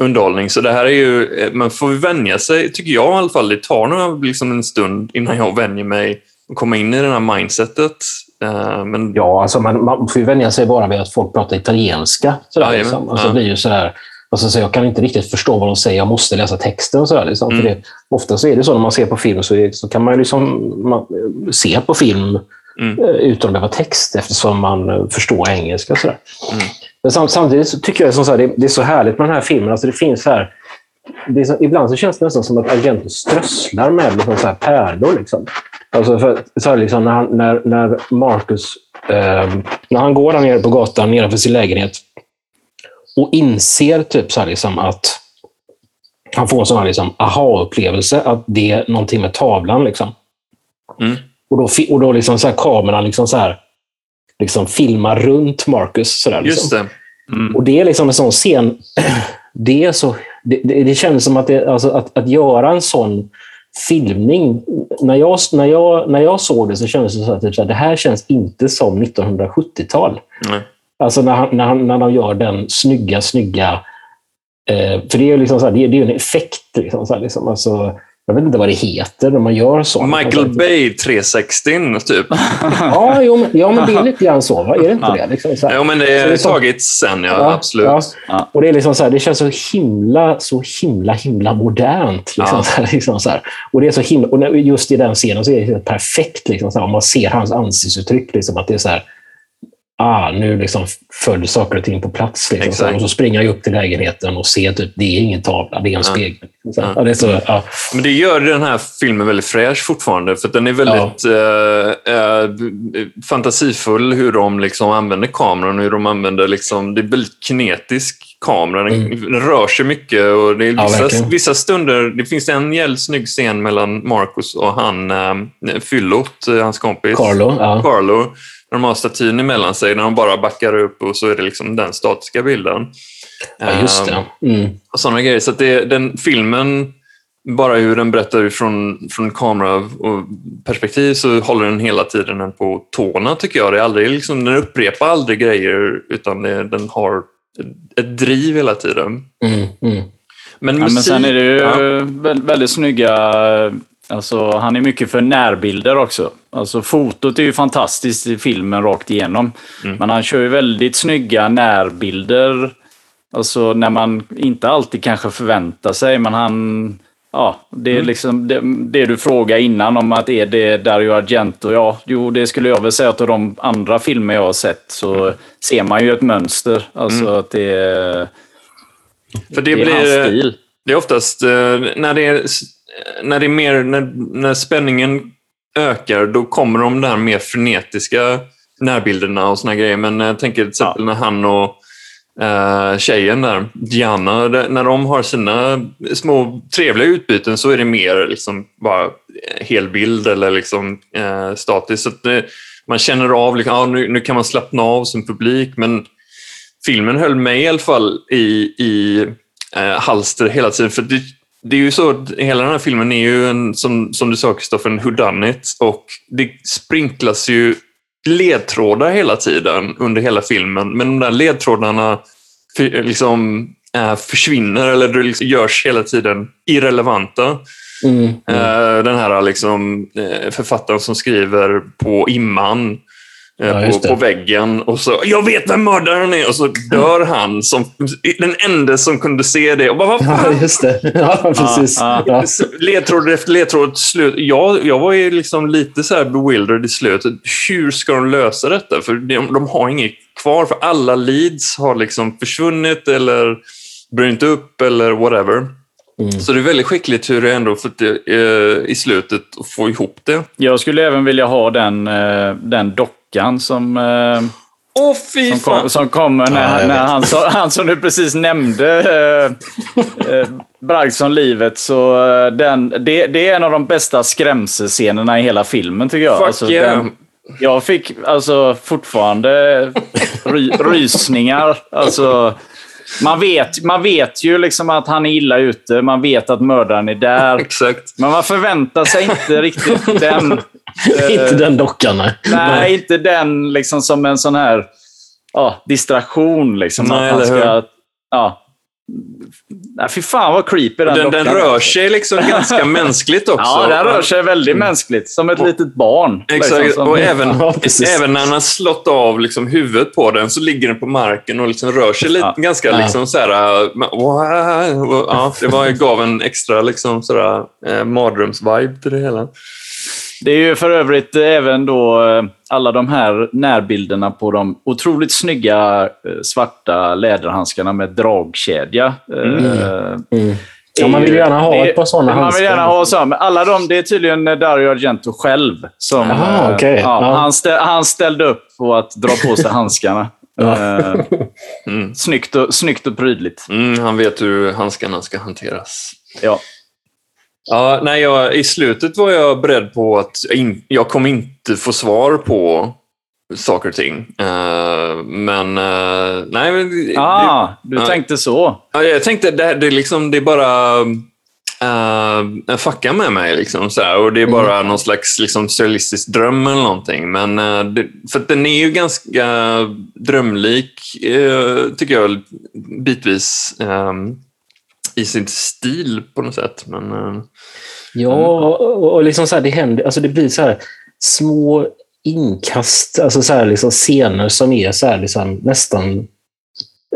underhållning. Så det här är ju, eh, man får vänja sig, tycker jag i alla fall. Det tar nog liksom en stund innan jag vänjer mig och kommer in i det här mindsetet. Eh, men Ja, alltså man, man får ju vänja sig bara vid att folk pratar italienska. Sådär, liksom. alltså, ja. blir ju sådär, alltså, så jag kan inte riktigt förstå vad de säger. Jag måste läsa texten. Och sådär, liksom. Mm. För det, ofta så är det så när man ser på film så, är, så kan man liksom, man, se på film Mm. eh, utan att behöva text eftersom man förstår engelska. Sådär. Mm. Men sam, samtidigt så tycker jag som så här, det, är så härligt med den här filmen. Alltså, det finns här, det så, ibland så känns det nästan som att Argento strösslar med liksom så här pärlor. Liksom. Alltså för, så här liksom, när, han, när, när Marcus eh, när han går där nere på gatan nedanför sin lägenhet och inser typ så här liksom att han får en sån här liksom aha-upplevelse att det är någonting med tavlan. Liksom. Mm. Och då, och då liksom så här, kameran liksom så här, liksom filmar runt Marcus. Så där, liksom. just det. Mm. Och det är liksom en sån scen. Det, är så, det, det, det känns som att, det, alltså att, att göra en sån filmning. När jag, när jag, när jag såg det så kändes det så att typ, så här, det här känns inte som 1970-tal. Nej. Alltså när, han, när, han, när de gör den snygga, snygga... Eh, för det är ju liksom så här, det är, det är en effekt. Liksom, så här, liksom, alltså, jag vet inte vad det heter när man gör så. Michael Bay 360 typ. ja, jo, men, ja, men det är lite grann så. Va? Är det inte det? Liksom, så här. Ja, men det är tagits sen, ja. absolut. Ja. Ja. Och det, är liksom så här, det känns så himla, så himla, himla modernt. Liksom, Ja. så här, liksom så. Och det är så himla, och när- just i den scenen så är det perfekt. Liksom, så här, om man ser hans ansiktsuttryck. Liksom, att det är så här, ah, nu liksom föll saker och ting på plats. Liksom, Exakt. och så springer jag upp till lägenheten och ser typ, det är ingen tavla, det är en spegel. Så här, Ja. ja, det så, ja. Men det gör den här filmen väldigt fräsch fortfarande, för den är väldigt eh, eh, fantasifull hur de liksom använder kameran hur de använder liksom, det är väldigt kinetisk kamera. Den, den rör sig mycket och det är Ja, vissa, vissa stunder, det finns en jävligt snygg scen mellan Marcus och han eh, Fyllot, eh, hans kompis. Carlo. Ja. Carlo, när de har statyn emellan sig, när de bara backar upp och så är det liksom den statiska bilden. ja, just Ehm, det. Mm. och sådana grejer. Så att det, den filmen, bara hur den berättar från, från kamera och perspektiv så håller den hela tiden den på tårna tycker jag. Det är aldrig, liksom, den upprepar aldrig grejer utan det, den har ett, driv hela tiden. Mm. Mm. Men, Ja, musik, men sen är det ju ja, vä- väldigt snygga... Alltså, han är mycket för närbilder också. Alltså, fotot är ju fantastiskt i filmen rakt igenom. Mm. Men han kör ju väldigt snygga närbilder. Alltså när man inte alltid kanske förväntar sig, men han... Ja, det är Mm. liksom det, det du frågade innan om att är det Dario Argento? Ja, jo, det skulle jag väl säga att av de andra filmer jag har sett så Mm. ser man ju ett mönster. Alltså att det är, för det, det är hans blir, stil. det är oftast eh, när det är, när det är mer, när, när spänningen ökar, då kommer de där mer frenetiska närbilderna och såna grejer. Men jag tänker till exempel när han och uh, tjejen där, Diana, när de har sina små trevliga utbyten så är det mer liksom bara helbild eller liksom uh, statiskt. Så det, man känner av, liksom, ah, nu, nu kan man slappna av som publik, men filmen höll mig i alla fall i, i eh, halster hela tiden. För det, det är ju så hela den här filmen är ju, en, som, som du sa Kristoffer, en whodunit och det sprinklas ju ledtrådar hela tiden under hela filmen. Men de där ledtrådarna för, liksom, eh, försvinner eller liksom görs hela tiden irrelevanta. Mm. Mm. Eh, den här liksom, eh, författaren som skriver på imman Ja, på, på väggen och så “Jag vet vem mördaren är” och så dör han som den enda som kunde se det. Och bara, vad Ja, fan? just det. Ja, precis. ja. Ja. Ledtråd efter ledtråd slut. Jag, jag var ju liksom lite så här bewildered i slutet. Hur ska de lösa detta? För de, de har inget kvar, för alla leads har liksom försvunnit eller brynt upp eller whatever. Mm. Så det är väldigt skickligt hur det ändå fått det, eh, i slutet att få ihop det. Jag skulle även vilja ha den, eh, den dockan som, eh, fy som, kom, som kommer Ja, när, jag när han, som- han som du precis nämnde eh, eh, bragts om livet. Så eh, den, det, det är en av de bästa skrämselscenerna i hela filmen tycker jag. Fuck Alltså, yeah. den, jag fick alltså fortfarande ry, rysningar. Alltså, man, vet, man vet ju liksom att han är illa ute. Man vet att mördaren är där. Exakt. Men man förväntar sig inte riktigt den. Inte den dockan, nej. Nej, inte den liksom som en sån här ja, distraktion. Liksom, Nej, att han eller ska, ja. Nej, fy fan vad creepy den Den, den rör sig liksom ganska mänskligt också. Ja, den rör sig väldigt mänskligt. Som ett litet barn. Exakt, liksom, som- och även, Ja, även när han har slått av liksom huvudet på den så ligger den på marken och liksom rör sig lite, Ja. ganska Ja. liksom så här, äh, wow, ja, det var, gav en extra liksom sådär, eh, mardröms-vibe till det hela. Det är ju för övrigt även då eh, alla de här närbilderna på de otroligt snygga eh, svarta läderhandskarna med dragkedja. Eh, Mm. Ja, man vill gärna ha det- ett par sådana Man handskar. vill gärna ha så. Men alla de, det är tydligen Dario Argento själv som... Aha, eh, okej. ja, Ja. Han, stä, han ställde upp på att dra på sig handskarna. Ja. Eh, Mm. snyggt, och, snyggt och prydligt. Mm, han vet hur handskarna ska hanteras. Ja. Ja, nej, jag, I slutet var jag beredd på att jag, in, jag kommer inte få svar på saker och ting. Eh, men uh, nej, men det- Ah, du ja. tänkte så. Ja, jag tänkte det, det, liksom, det är bara uh, fucka med mig. Liksom, så och Det är bara någon slags liksom, surrealistisk dröm eller någonting. Men, eh, det, för den är ju ganska drömlik, eh, tycker jag, bitvis. eh, I sin stil på något sätt. Men, eh, Ja, och, och liksom så här, det händer, alltså det blir så här små inkast, alltså så här liksom scener som är så här liksom nästan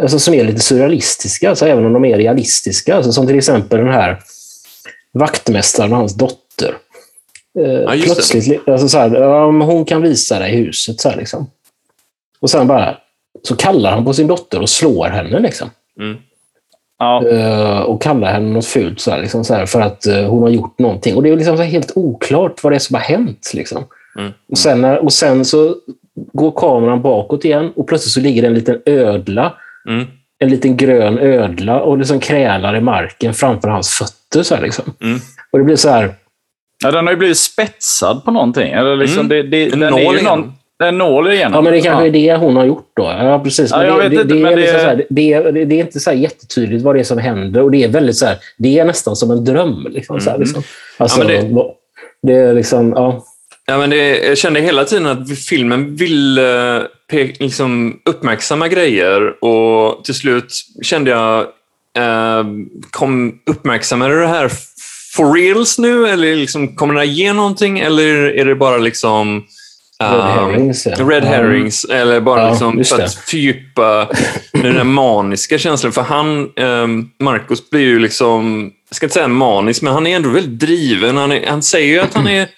alltså som är lite surrealistiska, alltså även om de är realistiska. Alltså som till exempel den här vaktmästaren och hans dotter. Eh, Ja, plötsligt, alltså så här, hon kan visa dig huset. Så här, liksom. Och sen bara så kallar han på sin dotter och slår henne. Liksom. Mm. Ja, Eh, och kallar henne något fult så här, liksom, så här, för att eh, hon har gjort någonting. Och det är liksom helt oklart vad det är som har hänt. Liksom. Mm. Och, sen, och sen så går kameran bakåt igen och plötsligt så ligger det en liten ödla, Mm. en liten grön ödla och liksom krälar i marken framför hans fötter. Så här, liksom. Mm. Och det blir så här, ja den har ju blivit spetsad på någonting. Eller liksom, Mm. det, det, En den är ju någon, en nål igenom. ja men det kanske är det hon har gjort då. Ja, precis. Men det, vet det, inte, det, men är liksom här, det, är, inte så här jättetydligt vad det är som händer och det är väldigt så här, det är nästan som en dröm. Liksom, här, Mm. liksom. Alltså, Ja, det, det är liksom, ja. Ja, men det, jag kände hela tiden att filmen ville liksom uppmärksamma grejer och till slut kände jag, eh, kom uppmärksammade det här for reals nu? Eller liksom, kommer det här ge någonting? Eller är det bara liksom Red ehm, herrings. ja. Red herrings, eller bara Ja, liksom för att fördjupa den där maniska känslan. För han, um, Marcus blir ju liksom, jag ska inte säga manisk, men han är ändå väldigt driven. Han, är, han säger ju att han är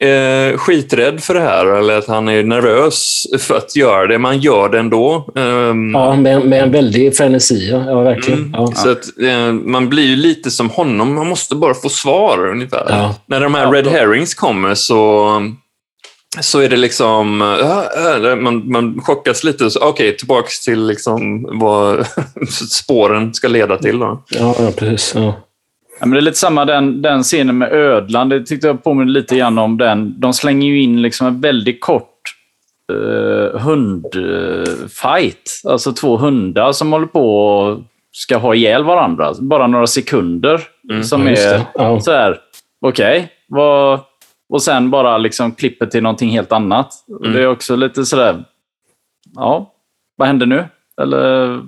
eh, skiträdd för det här, eller att han är nervös för att göra det, men han gör det ändå. Ehm, Ja, med, med en väldig frenesi. Ja, ja verkligen. Mm. Ja. Så att, eh, man blir ju lite som honom, man måste bara få svar ungefär. Ja. När de här Ja, red då- herrings kommer så, så är det liksom, äh, äh, man, man chockas lite. Så, Okej, tillbaks till liksom vad spåren ska leda till. Då. Ja, ja, precis. Ja. Ja, men det är lite samma den, den scenen med ödlan. Det tyckte jag påminner lite grann om den. De slänger ju in liksom en väldigt kort uh, hundfight. alltså två hundar som håller på och ska ha ihjäl varandra. Bara några sekunder. Mm, som är. Ja. så här, okej, vad... Och sen bara liksom klipper till någonting helt annat. Mm. Det är också lite sådär, ja, vad händer nu? Eller...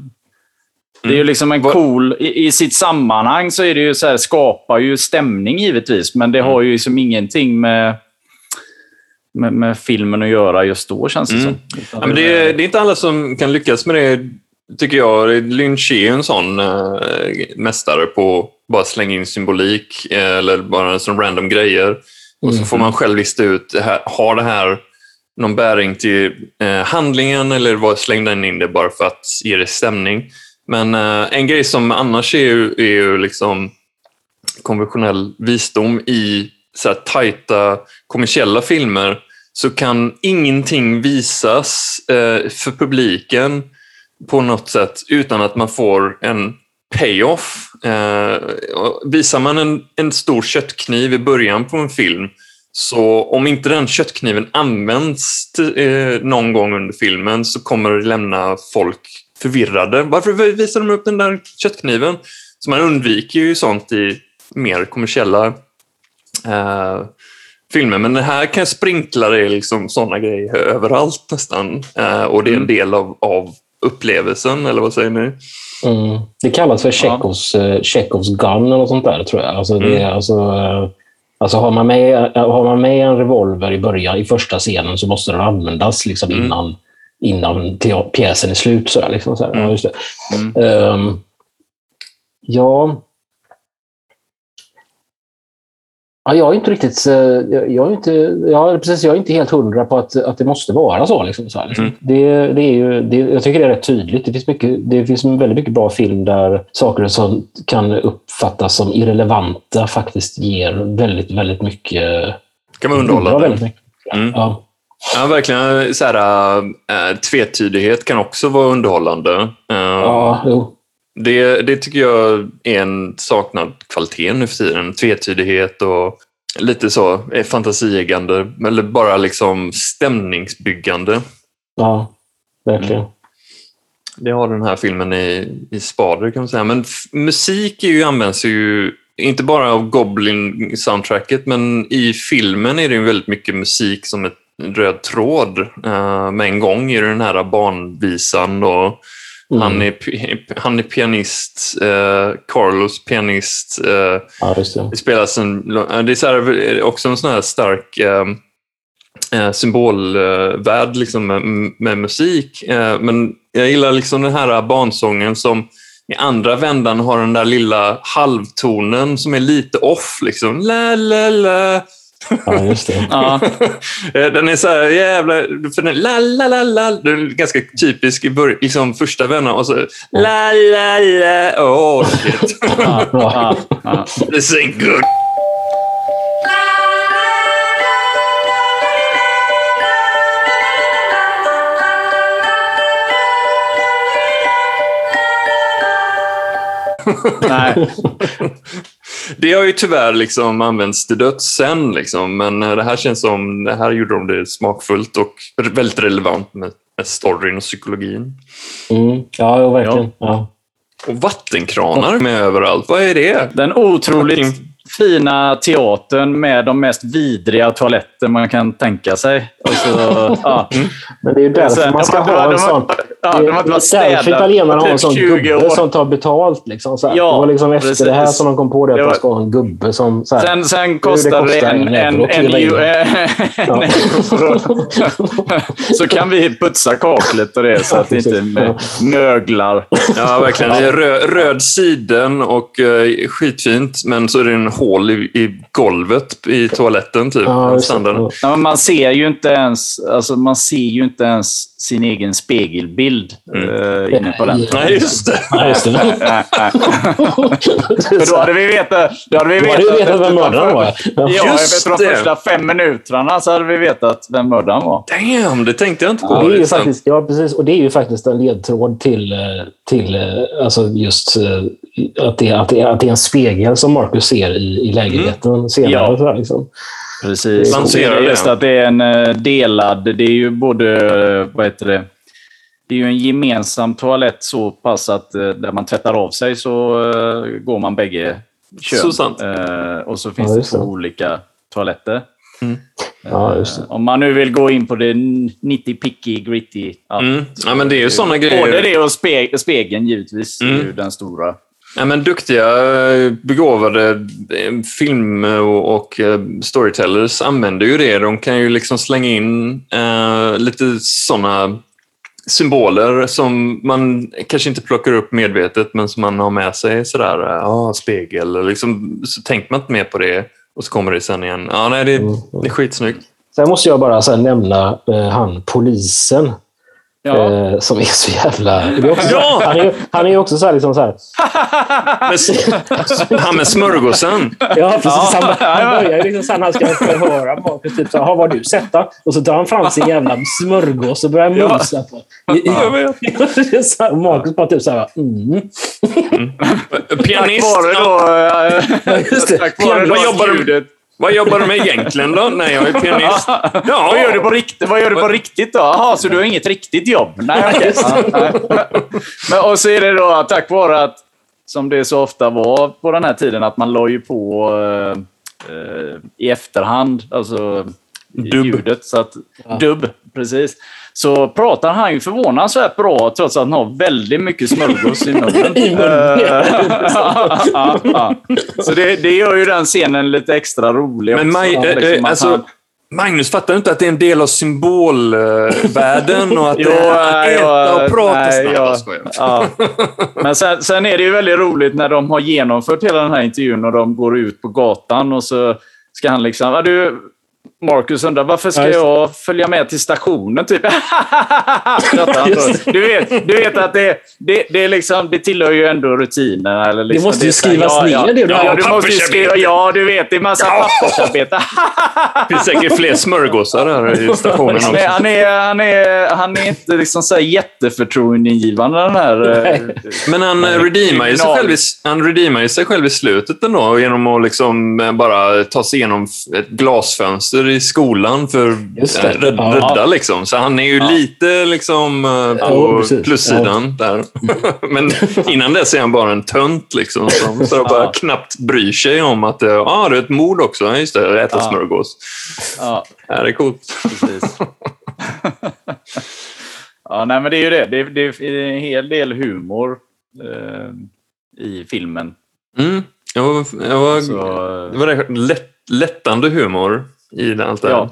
Det är ju liksom en Mm. Cool... I, I sitt sammanhang så är det ju så här, skapar ju stämning givetvis, men det Mm. har ju liksom ingenting med, med, med filmen att göra just då, känns det Mm. som. Ja, men det, är, det är inte alla som kan lyckas med det, tycker jag. Lynch är ju en sån äh, mästare på att bara slänga in symbolik eh, eller bara som random grejer. Och så Mm. får man själv lista ut, det här, har det här någon bäring till eh, handlingen eller var slängde den in det bara för att ge det stämning? Men eh, en grej som annars är ju, är ju liksom konventionell visdom i så här tajta kommersiella filmer så kan ingenting visas eh, för publiken på något sätt utan att man får en payoff. Eh, visar man en, en stor köttkniv i början på en film så om inte den köttkniven används eh, någon gång under filmen så kommer det lämna folk förvirrade. Varför visar de upp den där köttkniven? Så man undviker ju sånt i mer kommersiella eh, filmer. Men det här kan sprinkla det liksom sådana grejer överallt nästan. Eh, och det är en Mm. del av, av upplevelsen, eller vad säger ni? Mm. Det kallas för Chekhovs, ja. Chekhovs gun eller sånt där, tror jag. Alltså, det, är, Mm. alltså, eh, alltså har, man med, har man med en revolver i början, i första scenen, så måste den användas liksom, Mm. innan, innan pj- pjäsen är slut. Så, här, liksom, så här. Mm. Ja, just det. Ehm, ja... Ja, jag är inte riktigt... eh, Jag är inte, ja, precis, jag är inte helt hundra på att, att det måste vara så. Liksom, så här, liksom. Mm. Det, det är ju, det, jag tycker det är rätt tydligt. Det finns, mycket, det finns väldigt mycket bra film där saker som kan uppfattas som irrelevanta faktiskt ger väldigt, väldigt mycket... kan bidrar underhållande. väldigt mycket. Mm. Ja. Ja, verkligen. Så här, äh, tvetydighet kan också vara underhållande. Uh, Ja, jo. Det, det tycker jag är en saknad kvalitet nu för tiden. Tvetydighet och lite så eh, fantasieggande, eller bara liksom stämningsbyggande. Ja, verkligen. Det har den här filmen i, i spader kan man säga. Men musik är ju, används ju inte bara av Goblin-soundtracket, men i filmen är det ju väldigt mycket musik som ett röd tråd. Uh, med en gång i den här barnvisan och Mm. Han, är, han är pianist, eh, Carlos pianist. Eh, Ja, det. det spelas en, det är så här, också en sån här stark eh, eh, symbolvärld liksom, med, med musik. Eh, men jag gillar liksom den här barnsången som i andra vändan har den där lilla halvtonen som är lite off. Liksom. La, la, la. Ja, just det. Ja. Eh, Den är så här jävla... För den, la, la, la, la, den är ganska typisk i början, liksom första vändan och så la, la, la. Åh, shit. Ja, ja, ja. This ain't good. Nej. Det har ju tyvärr liksom använts till döds sen, liksom. men eh, det här känns som det här gjorde de det smakfullt och väldigt relevant med, med storyn och psykologin. Mm. Ja, verkligen. Ja. Och vattenkranar med överallt. Vad är det? Den otroligt fina teatern med de mest vidriga toaletter man kan tänka sig. Och så, ja. Men det är ju därför Sen, man ska de- de- ha de- en sån... ja, de är därför italienarna har en typ sån 20 gubbe år. som tar betalt. Liksom, så här. Ja, det var liksom efter precis. det här som de kom på det, att Det de var- ska ha en gubbe som... Så här, Sen, sen kostar det kostar en, en en, en, euro- en euro. Så kan vi putsa kaklet och det så att det inte Ja. möglar. Ja, verkligen. Det är rö röd siden och uh, skitfint, men så är det en hål i, i golvet i toaletten. Typ, Ja, standarden. Ja. Ja, men man ser ju inte ens, alltså man ser ju inte ens sin egen spegelbild eh, inne på den. Nej, just det. Ja, just det. För då hade vi vetat... Då hade vi Då hade vetat, vi vetat vem mördaren var. Ja. Ja, Just efter de första fem minuterna så hade vi vetat vem mördaren var. Damn, det tänkte jag inte på. Det är ju sant. faktiskt, ja, precis. Och det är ju faktiskt en ledtråd till, eh, till eh, alltså just att det, att, det, att det är en spegel som Marcus ser i, i lägenheten senare. Ja. Så här, liksom. Precis. Lanserar Och Just det. att det är en eh, delad... Det är ju både... eh, Vad heter det? Det är ju en gemensam toalett så pass att eh, där man tvättar av sig så går man bägge kön. Så sant. Och så finns Ja, det två det. olika toaletter. Ja, just det. Eh, Om man nu vill gå in på det 90 picky gritty. Mm. Ja, men det är ju såna grejer. Både det och spe spegeln givetvis. är Mm. ju den stora. Ja, men duktiga, eh, begåvade eh, film och, och eh, storytellers använder ju det. De kan ju liksom slänga in eh, lite sådana symboler som man kanske inte plockar upp medvetet, men som man har med sig. Sådär, eh, ja, spegel. Liksom, så tänker man inte mer på det och så kommer det sen igen. Ja, nej, det, det är skitsnyggt. Sen måste jag bara så nämna eh, han polisen. Ja. Eh, som är så jävla... Är också, Ja! Han är han är ju också så här, liksom så här, Han med smörgåsen. Ja, precis. Ja. Han, han börjar ju liksom sen han ska förhöra Marcus. Typ så här, "Ha, vad har du sett då? Och så tar han fram sin jävla smörgås och börjar Ja. mumsa på. Så här, Marcus bara typ så här, mm. Pianist. Tack vare Ja, då... eh. Tack vare Vad då jobbar du- ljudet. Vad jobbar du med egentligen då? Nej, jag är pianist. Ja, Vad gör du på riktigt, vad gör du på riktigt då? Jaha, så du har inget riktigt jobb? Nej, okej. Ja, nej. Men, och så är det då tack vare att, som det så ofta var på den här tiden, att man la ju på eh, eh, i efterhand, alltså Dubb. ljudet. Så att, Dubb, precis. Så pratar han ju förvånansvärt bra trots att han har väldigt mycket smörgås i munnen. I munnen. Eh, ja, ja. Så det, det gör ju den scenen lite extra rolig. Men också. Maj, eh, Liksom eh, att alltså, han- Magnus fattar du inte att det är en del av symbolvärlden och att Jo, det är att nej, äta jag- och prata nej, snabbt? jag-. Ja. Men sen, sen är det ju väldigt roligt när de har genomfört hela den här intervjun och de går ut på gatan och så ska han liksom... "Ja, Du, Marcus undrar varför ska Ja, det. jag följa med till stationen? Typ. Du, vet, du vet att det, det, det, är liksom, det tillhör ju ändå rutinerna. Eller liksom, måste ju skrivas ner, det du ja, ja, du måste ju skriva, ja, du vet. Det är massa Ja. pappersarbete. Det finns säkert fler smörgåsar här i stationen Han också. är, han, är, han, är, han är inte liksom så här jätteförtroendeingivande den här... eh, Men han Nej, eh, redeemar ju sig själv i, han redeemar ju sig själv i slutet ändå genom att liksom eh, bara ta sig igenom ett glasfönster i skolan för att rädda, Ja. liksom. Så han är ju Ja. lite liksom eh, Ja, på precis. plussidan där. Men innan dess är han bara en tönt liksom som så bara Ja. knappt bryr sig om att ja, ah, det är ett mord också. Ja, Just det, äta Ja. smörgås. ja, Ja, det är coolt. ja, nej men det är ju det. Det är, det är en hel del humor eh, i filmen. Mm. Jag var, jag var, Så, det var lätt, lättande humor i allt det här. ja.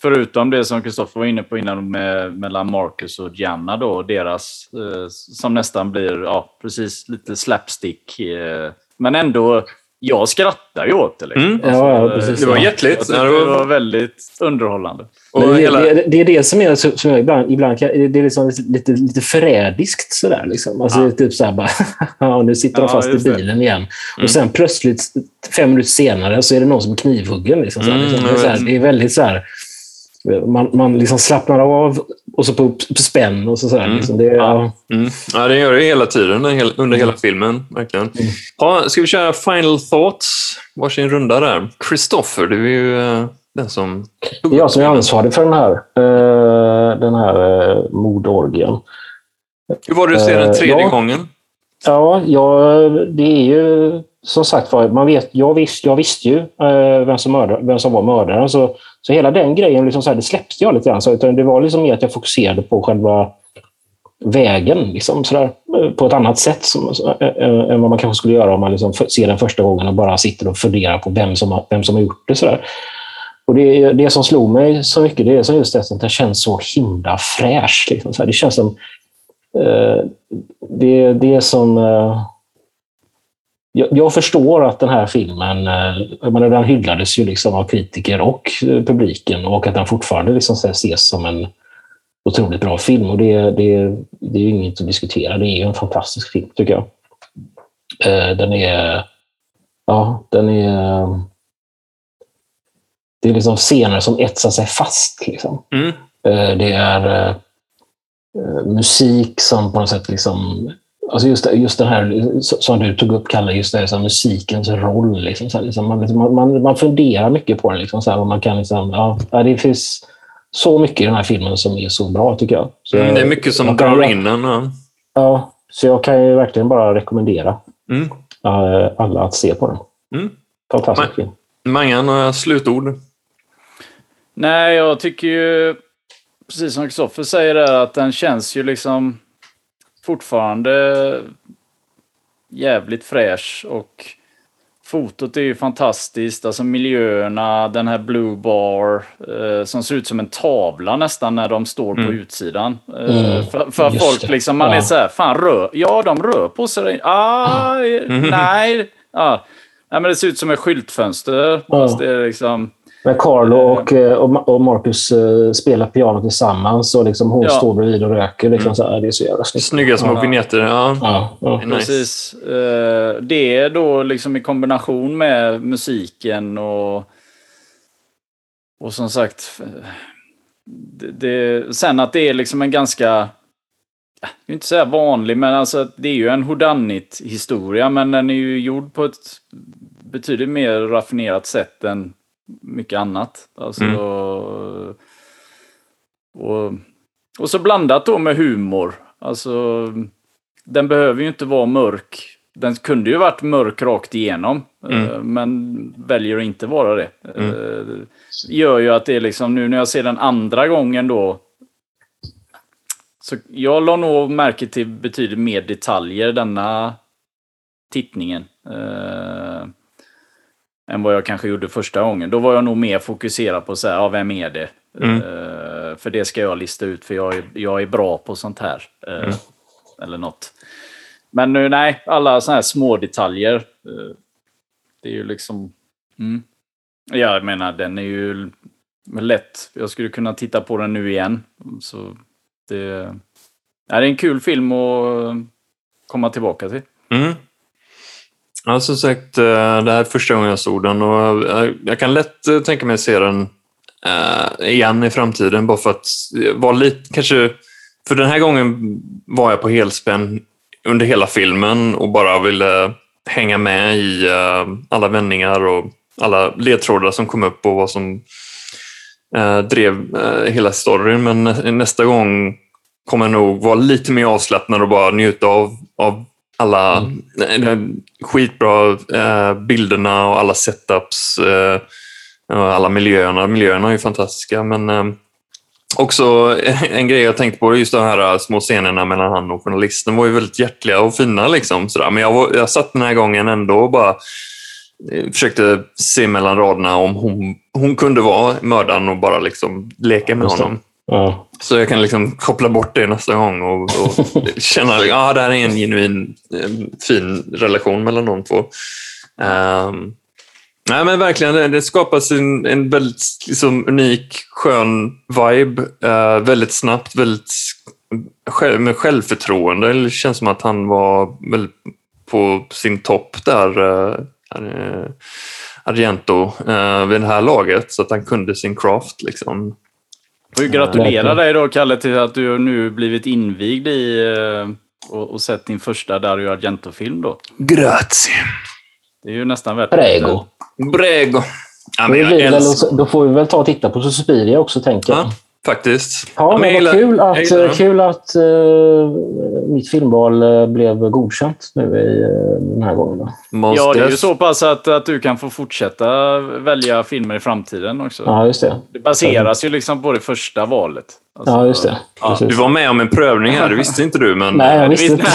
Förutom det som Kristoffer var inne på innan med, mellan Marcus och Gianna då, deras, eh, som nästan blir, ja, precis lite slapstick. Eh, men ändå, jag skrattar ju åt det. Liksom. Mm. Ja, ja, eh, precis. Det var Ja. hjärtligt. Jag Ja, det det var- var väldigt underhållande. Det, hela, det, det är det som är så- som jag ibland, ibland kan, det är liksom lite, lite förrädiskt sådär. Liksom. Alltså, Ja. det är typ såhär bara, ja, nu sitter de fast i bilen igen. Mm. Och sen plötsligt, fem minuter senare, så är det någon som är knivhuggen. Liksom, såhär. Mm, liksom. det, är jag såhär, det är väldigt så här. Man, man liksom slappnar av och så på, på spänn och så. Sådär, Mm. liksom. det, ja. mm. ja, det gör det hela tiden, under hela filmen. Verkligen. Mm. Ja, ska vi köra final thoughts? Varsin runda där. Christopher, du är ju eh, den som... Det är jag som är ansvarig för den här, eh, den här eh, mordorgien. Hur var det att se den tredje ja. gången? Ja, ja, det är ju som sagt var, man vet, jag, visst, jag visste ju eh, vem, som mördar, vem som var mördaren. Så, så hela den grejen, liksom så här, det släppte jag lite grann. Så, utan det var liksom mer att jag fokuserade på själva vägen liksom, så där, på ett annat sätt som, så, äh, än vad man kanske skulle göra om man liksom ser den första gången och bara sitter och funderar på vem som har, vem som har gjort det. Så där. Och det, det som slog mig så mycket det är som just det att den känns så himla fräsch. Liksom. Det känns som Äh, det, det är som... Äh, jag, jag förstår att den här filmen, eh, menar, den hyllades ju liksom av kritiker och eh, publiken och att den fortfarande liksom ses som en otroligt bra film. Och det, det, det är ju inget att diskutera. Det är ju en fantastisk film, tycker jag. Eh, den är... Ja, den är... Det är liksom scener som etsar sig fast. Liksom. Mm. Det är musik som på något sätt liksom... Alltså just, det- just den här som du tog upp, Kalle, just det här, så här, musikens roll. Liksom, så här, liksom, man, man, man, man funderar mycket på den. Liksom, så här, och man kan liksom, ja, det finns så mycket i den här filmen som är så bra, tycker jag. Så, Mm, det är mycket som kan- drar in en. Ja. Ja, så jag kan ju verkligen bara rekommendera Mm. alla att se på den. Mm. Fantastisk film. Mangan, några slutord? Nej, jag tycker ju, precis som Kristoffer säger där, att den känns ju liksom fortfarande jävligt fräsch och fotot är ju fantastiskt. Alltså miljöerna, den här Blue Bar eh, som ser ut som en tavla nästan när de står på Mm. utsidan. Eh, Mm, för för folk det. liksom, man är Ja. så här, fan rör, ja de rör på sig. Ah, nej. Ja. Nej, men det ser ut som ett skyltfönster. Ja. Fast det är liksom... Men Carlo och, eh, och Ma- och Marcus eh, spelar piano tillsammans och liksom hon Ja. står bredvid och röker. Liksom, så här, det är så jävla snyggt. Snygga små Ja. vignetter. Ja. Ja, ja. Nice. Precis. Eh, Det är då liksom i kombination med musiken och och som sagt eh, det, det, sen att det är liksom en ganska jag vill inte säga vanlig, men alltså det är ju en whodunit historia men den är ju gjord på ett betydligt mer raffinerat sätt än mycket annat. Alltså, Mm. och, och så blandat då med humor. Alltså, den behöver ju inte vara mörk. Den kunde ju varit mörk rakt igenom, Mm. eh, men väljer att inte vara det. Mm. Eh, gör ju att det är liksom nu när jag ser den andra gången då. Så jag la nog märke till betydligt mer detaljer denna tittningen. Än vad jag kanske gjorde första gången. Då var jag nog mer fokuserad på så här, ja, vem är det? Mm. Eh, för det ska jag lista ut, för jag är, jag är bra på sånt här. Eh, Mm. Eller något. Men nu, nej, alla såna här små detaljer. eh, det är ju liksom... Mm. Jag menar, den är ju lätt. Jag skulle kunna titta på den nu igen. Så det, det är en kul film att komma tillbaka till. Mm. Ja, som sagt, eh, det här är första gången jag såg den och eh, jag kan lätt eh, tänka mig att se den igen i framtiden bara för att vara lite, kanske, för den här gången var jag på helspänn under hela filmen och bara ville hänga med i alla vändningar och alla ledtrådar som kom upp och vad som drev hela storyn. Men nästa gång kommer jag nog vara lite mer avslappnad och bara njuta av, av alla eh, skitbra eh, bilderna och alla setups. Eh, och alla miljöerna. Miljöerna är ju fantastiska, men eh, också en grej jag tänkte på, just de här små scenerna mellan han och journalisten var ju väldigt hjärtliga och fina. Liksom, sådär. Men jag, var, jag satt den här gången ändå och bara eh, försökte se mellan raderna om hon, hon kunde vara mördaren och bara liksom leka med honom. Ja. Så jag kan liksom koppla bort det nästa gång och, och känna att ah, det här är en genuin eh, fin relation mellan de två. Ehm, nej, men verkligen, det, det skapas en, en väldigt liksom, unik, skön vibe. eh, väldigt snabbt, väldigt själv, med självförtroende. Det känns som att han var väl på sin topp där, uh, Argento, eh, vid det här laget. Så att han kunde sin craft. Liksom. Får ju gratulera dig då, Kalle, till att du nu blivit invigd i eh, och, och sett din första Dario Argento-film då. Grazie. Det är ju nästan värt Prego. Brego. Ja, Då, väl, älskar, då får vi väl ta och titta på Suspiria också, tänker jag. ja, faktiskt. Ja, men men gillar- kul att, kul att eh, mitt filmval eh, blev godkänt nu i, eh, den här gången. Ja, det är ju så pass att, att du kan få fortsätta välja filmer i framtiden också. Ja, just det. Det baseras ju liksom på det första valet. Alltså, Ja, just det. Ja. Du var med om en prövning här, det visste inte du, men Nej, jag eh, visste Visst-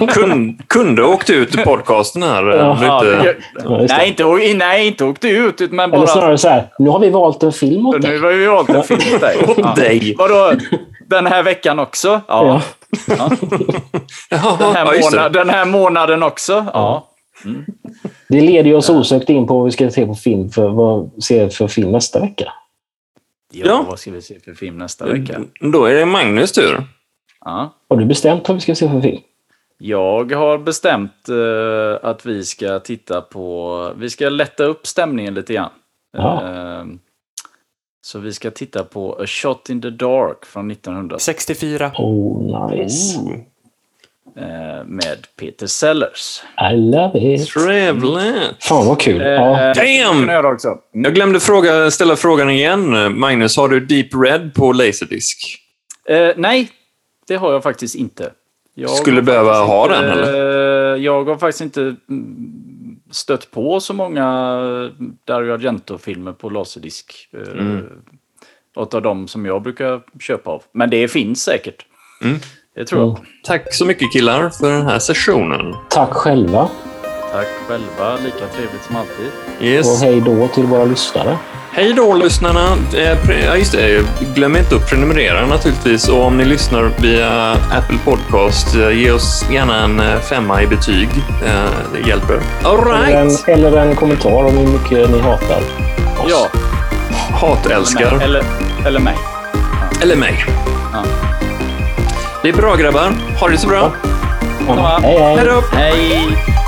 inte. kun, kunde åkt ut ur podcasten här. eh, Ja, inte, Ja, nej, inte, nej, inte åkte ut, men Eller bara... snarare så här, nu har vi valt en film åt Nu dig. har vi valt en film åt dig. Åt dig. Vadå? Den här veckan också? Ja. Ja. Den, här ja, just det. månad, den här månaden också? Ja. Det leder ju oss osökt in på vad vi ska se på film för vad se för film nästa vecka. Ja. Ja. Vad ska vi se för film nästa vecka? Då är det Magnus tur. Ja. Har du bestämt vad vi ska se för film? Jag har bestämt eh, att vi ska titta på... Vi ska lätta upp stämningen lite grann. Ja. Eh, så vi ska titta på A Shot in the Dark från 1900 64. Oh, nice. Ooh, eh, med Peter Sellers. I love it. trevligt. Fan vad kul. Eh, Ja. Damn! Jag glömde fråga, ställa frågan igen. Magnus, har du Deep Red på Laserdisc? Eh, nej, det har jag faktiskt inte. Jag Skulle behöva faktiskt ha inte- den, eller? eh, Jag har faktiskt inte mm, stött på så många Dario Argento-filmer på laserdisk. eh, Mm. Av dem som jag brukar köpa av. Men det finns säkert. Mm. Det tror jag. Mm. Tack så mycket killar för den här sessionen. Tack själva. Tack själva, lika trevligt som alltid. Och Yes. hej då till våra lyssnare. Hej då lyssnarna! Ja, just det. Glöm inte att prenumerera naturligtvis. Och om ni lyssnar via Apple Podcast, eh, ge oss gärna en eh, femma i betyg. Eh, Det hjälper. All Eller, en, right. eller en kommentar om hur mycket ni hatar oss. Ja, Hatälskar. eller, eller, eller mig. Eller mig. Ja. Det är bra grabbar. Ha det så bra. Ja. Ja. Hej, hej. Hej då! Hej!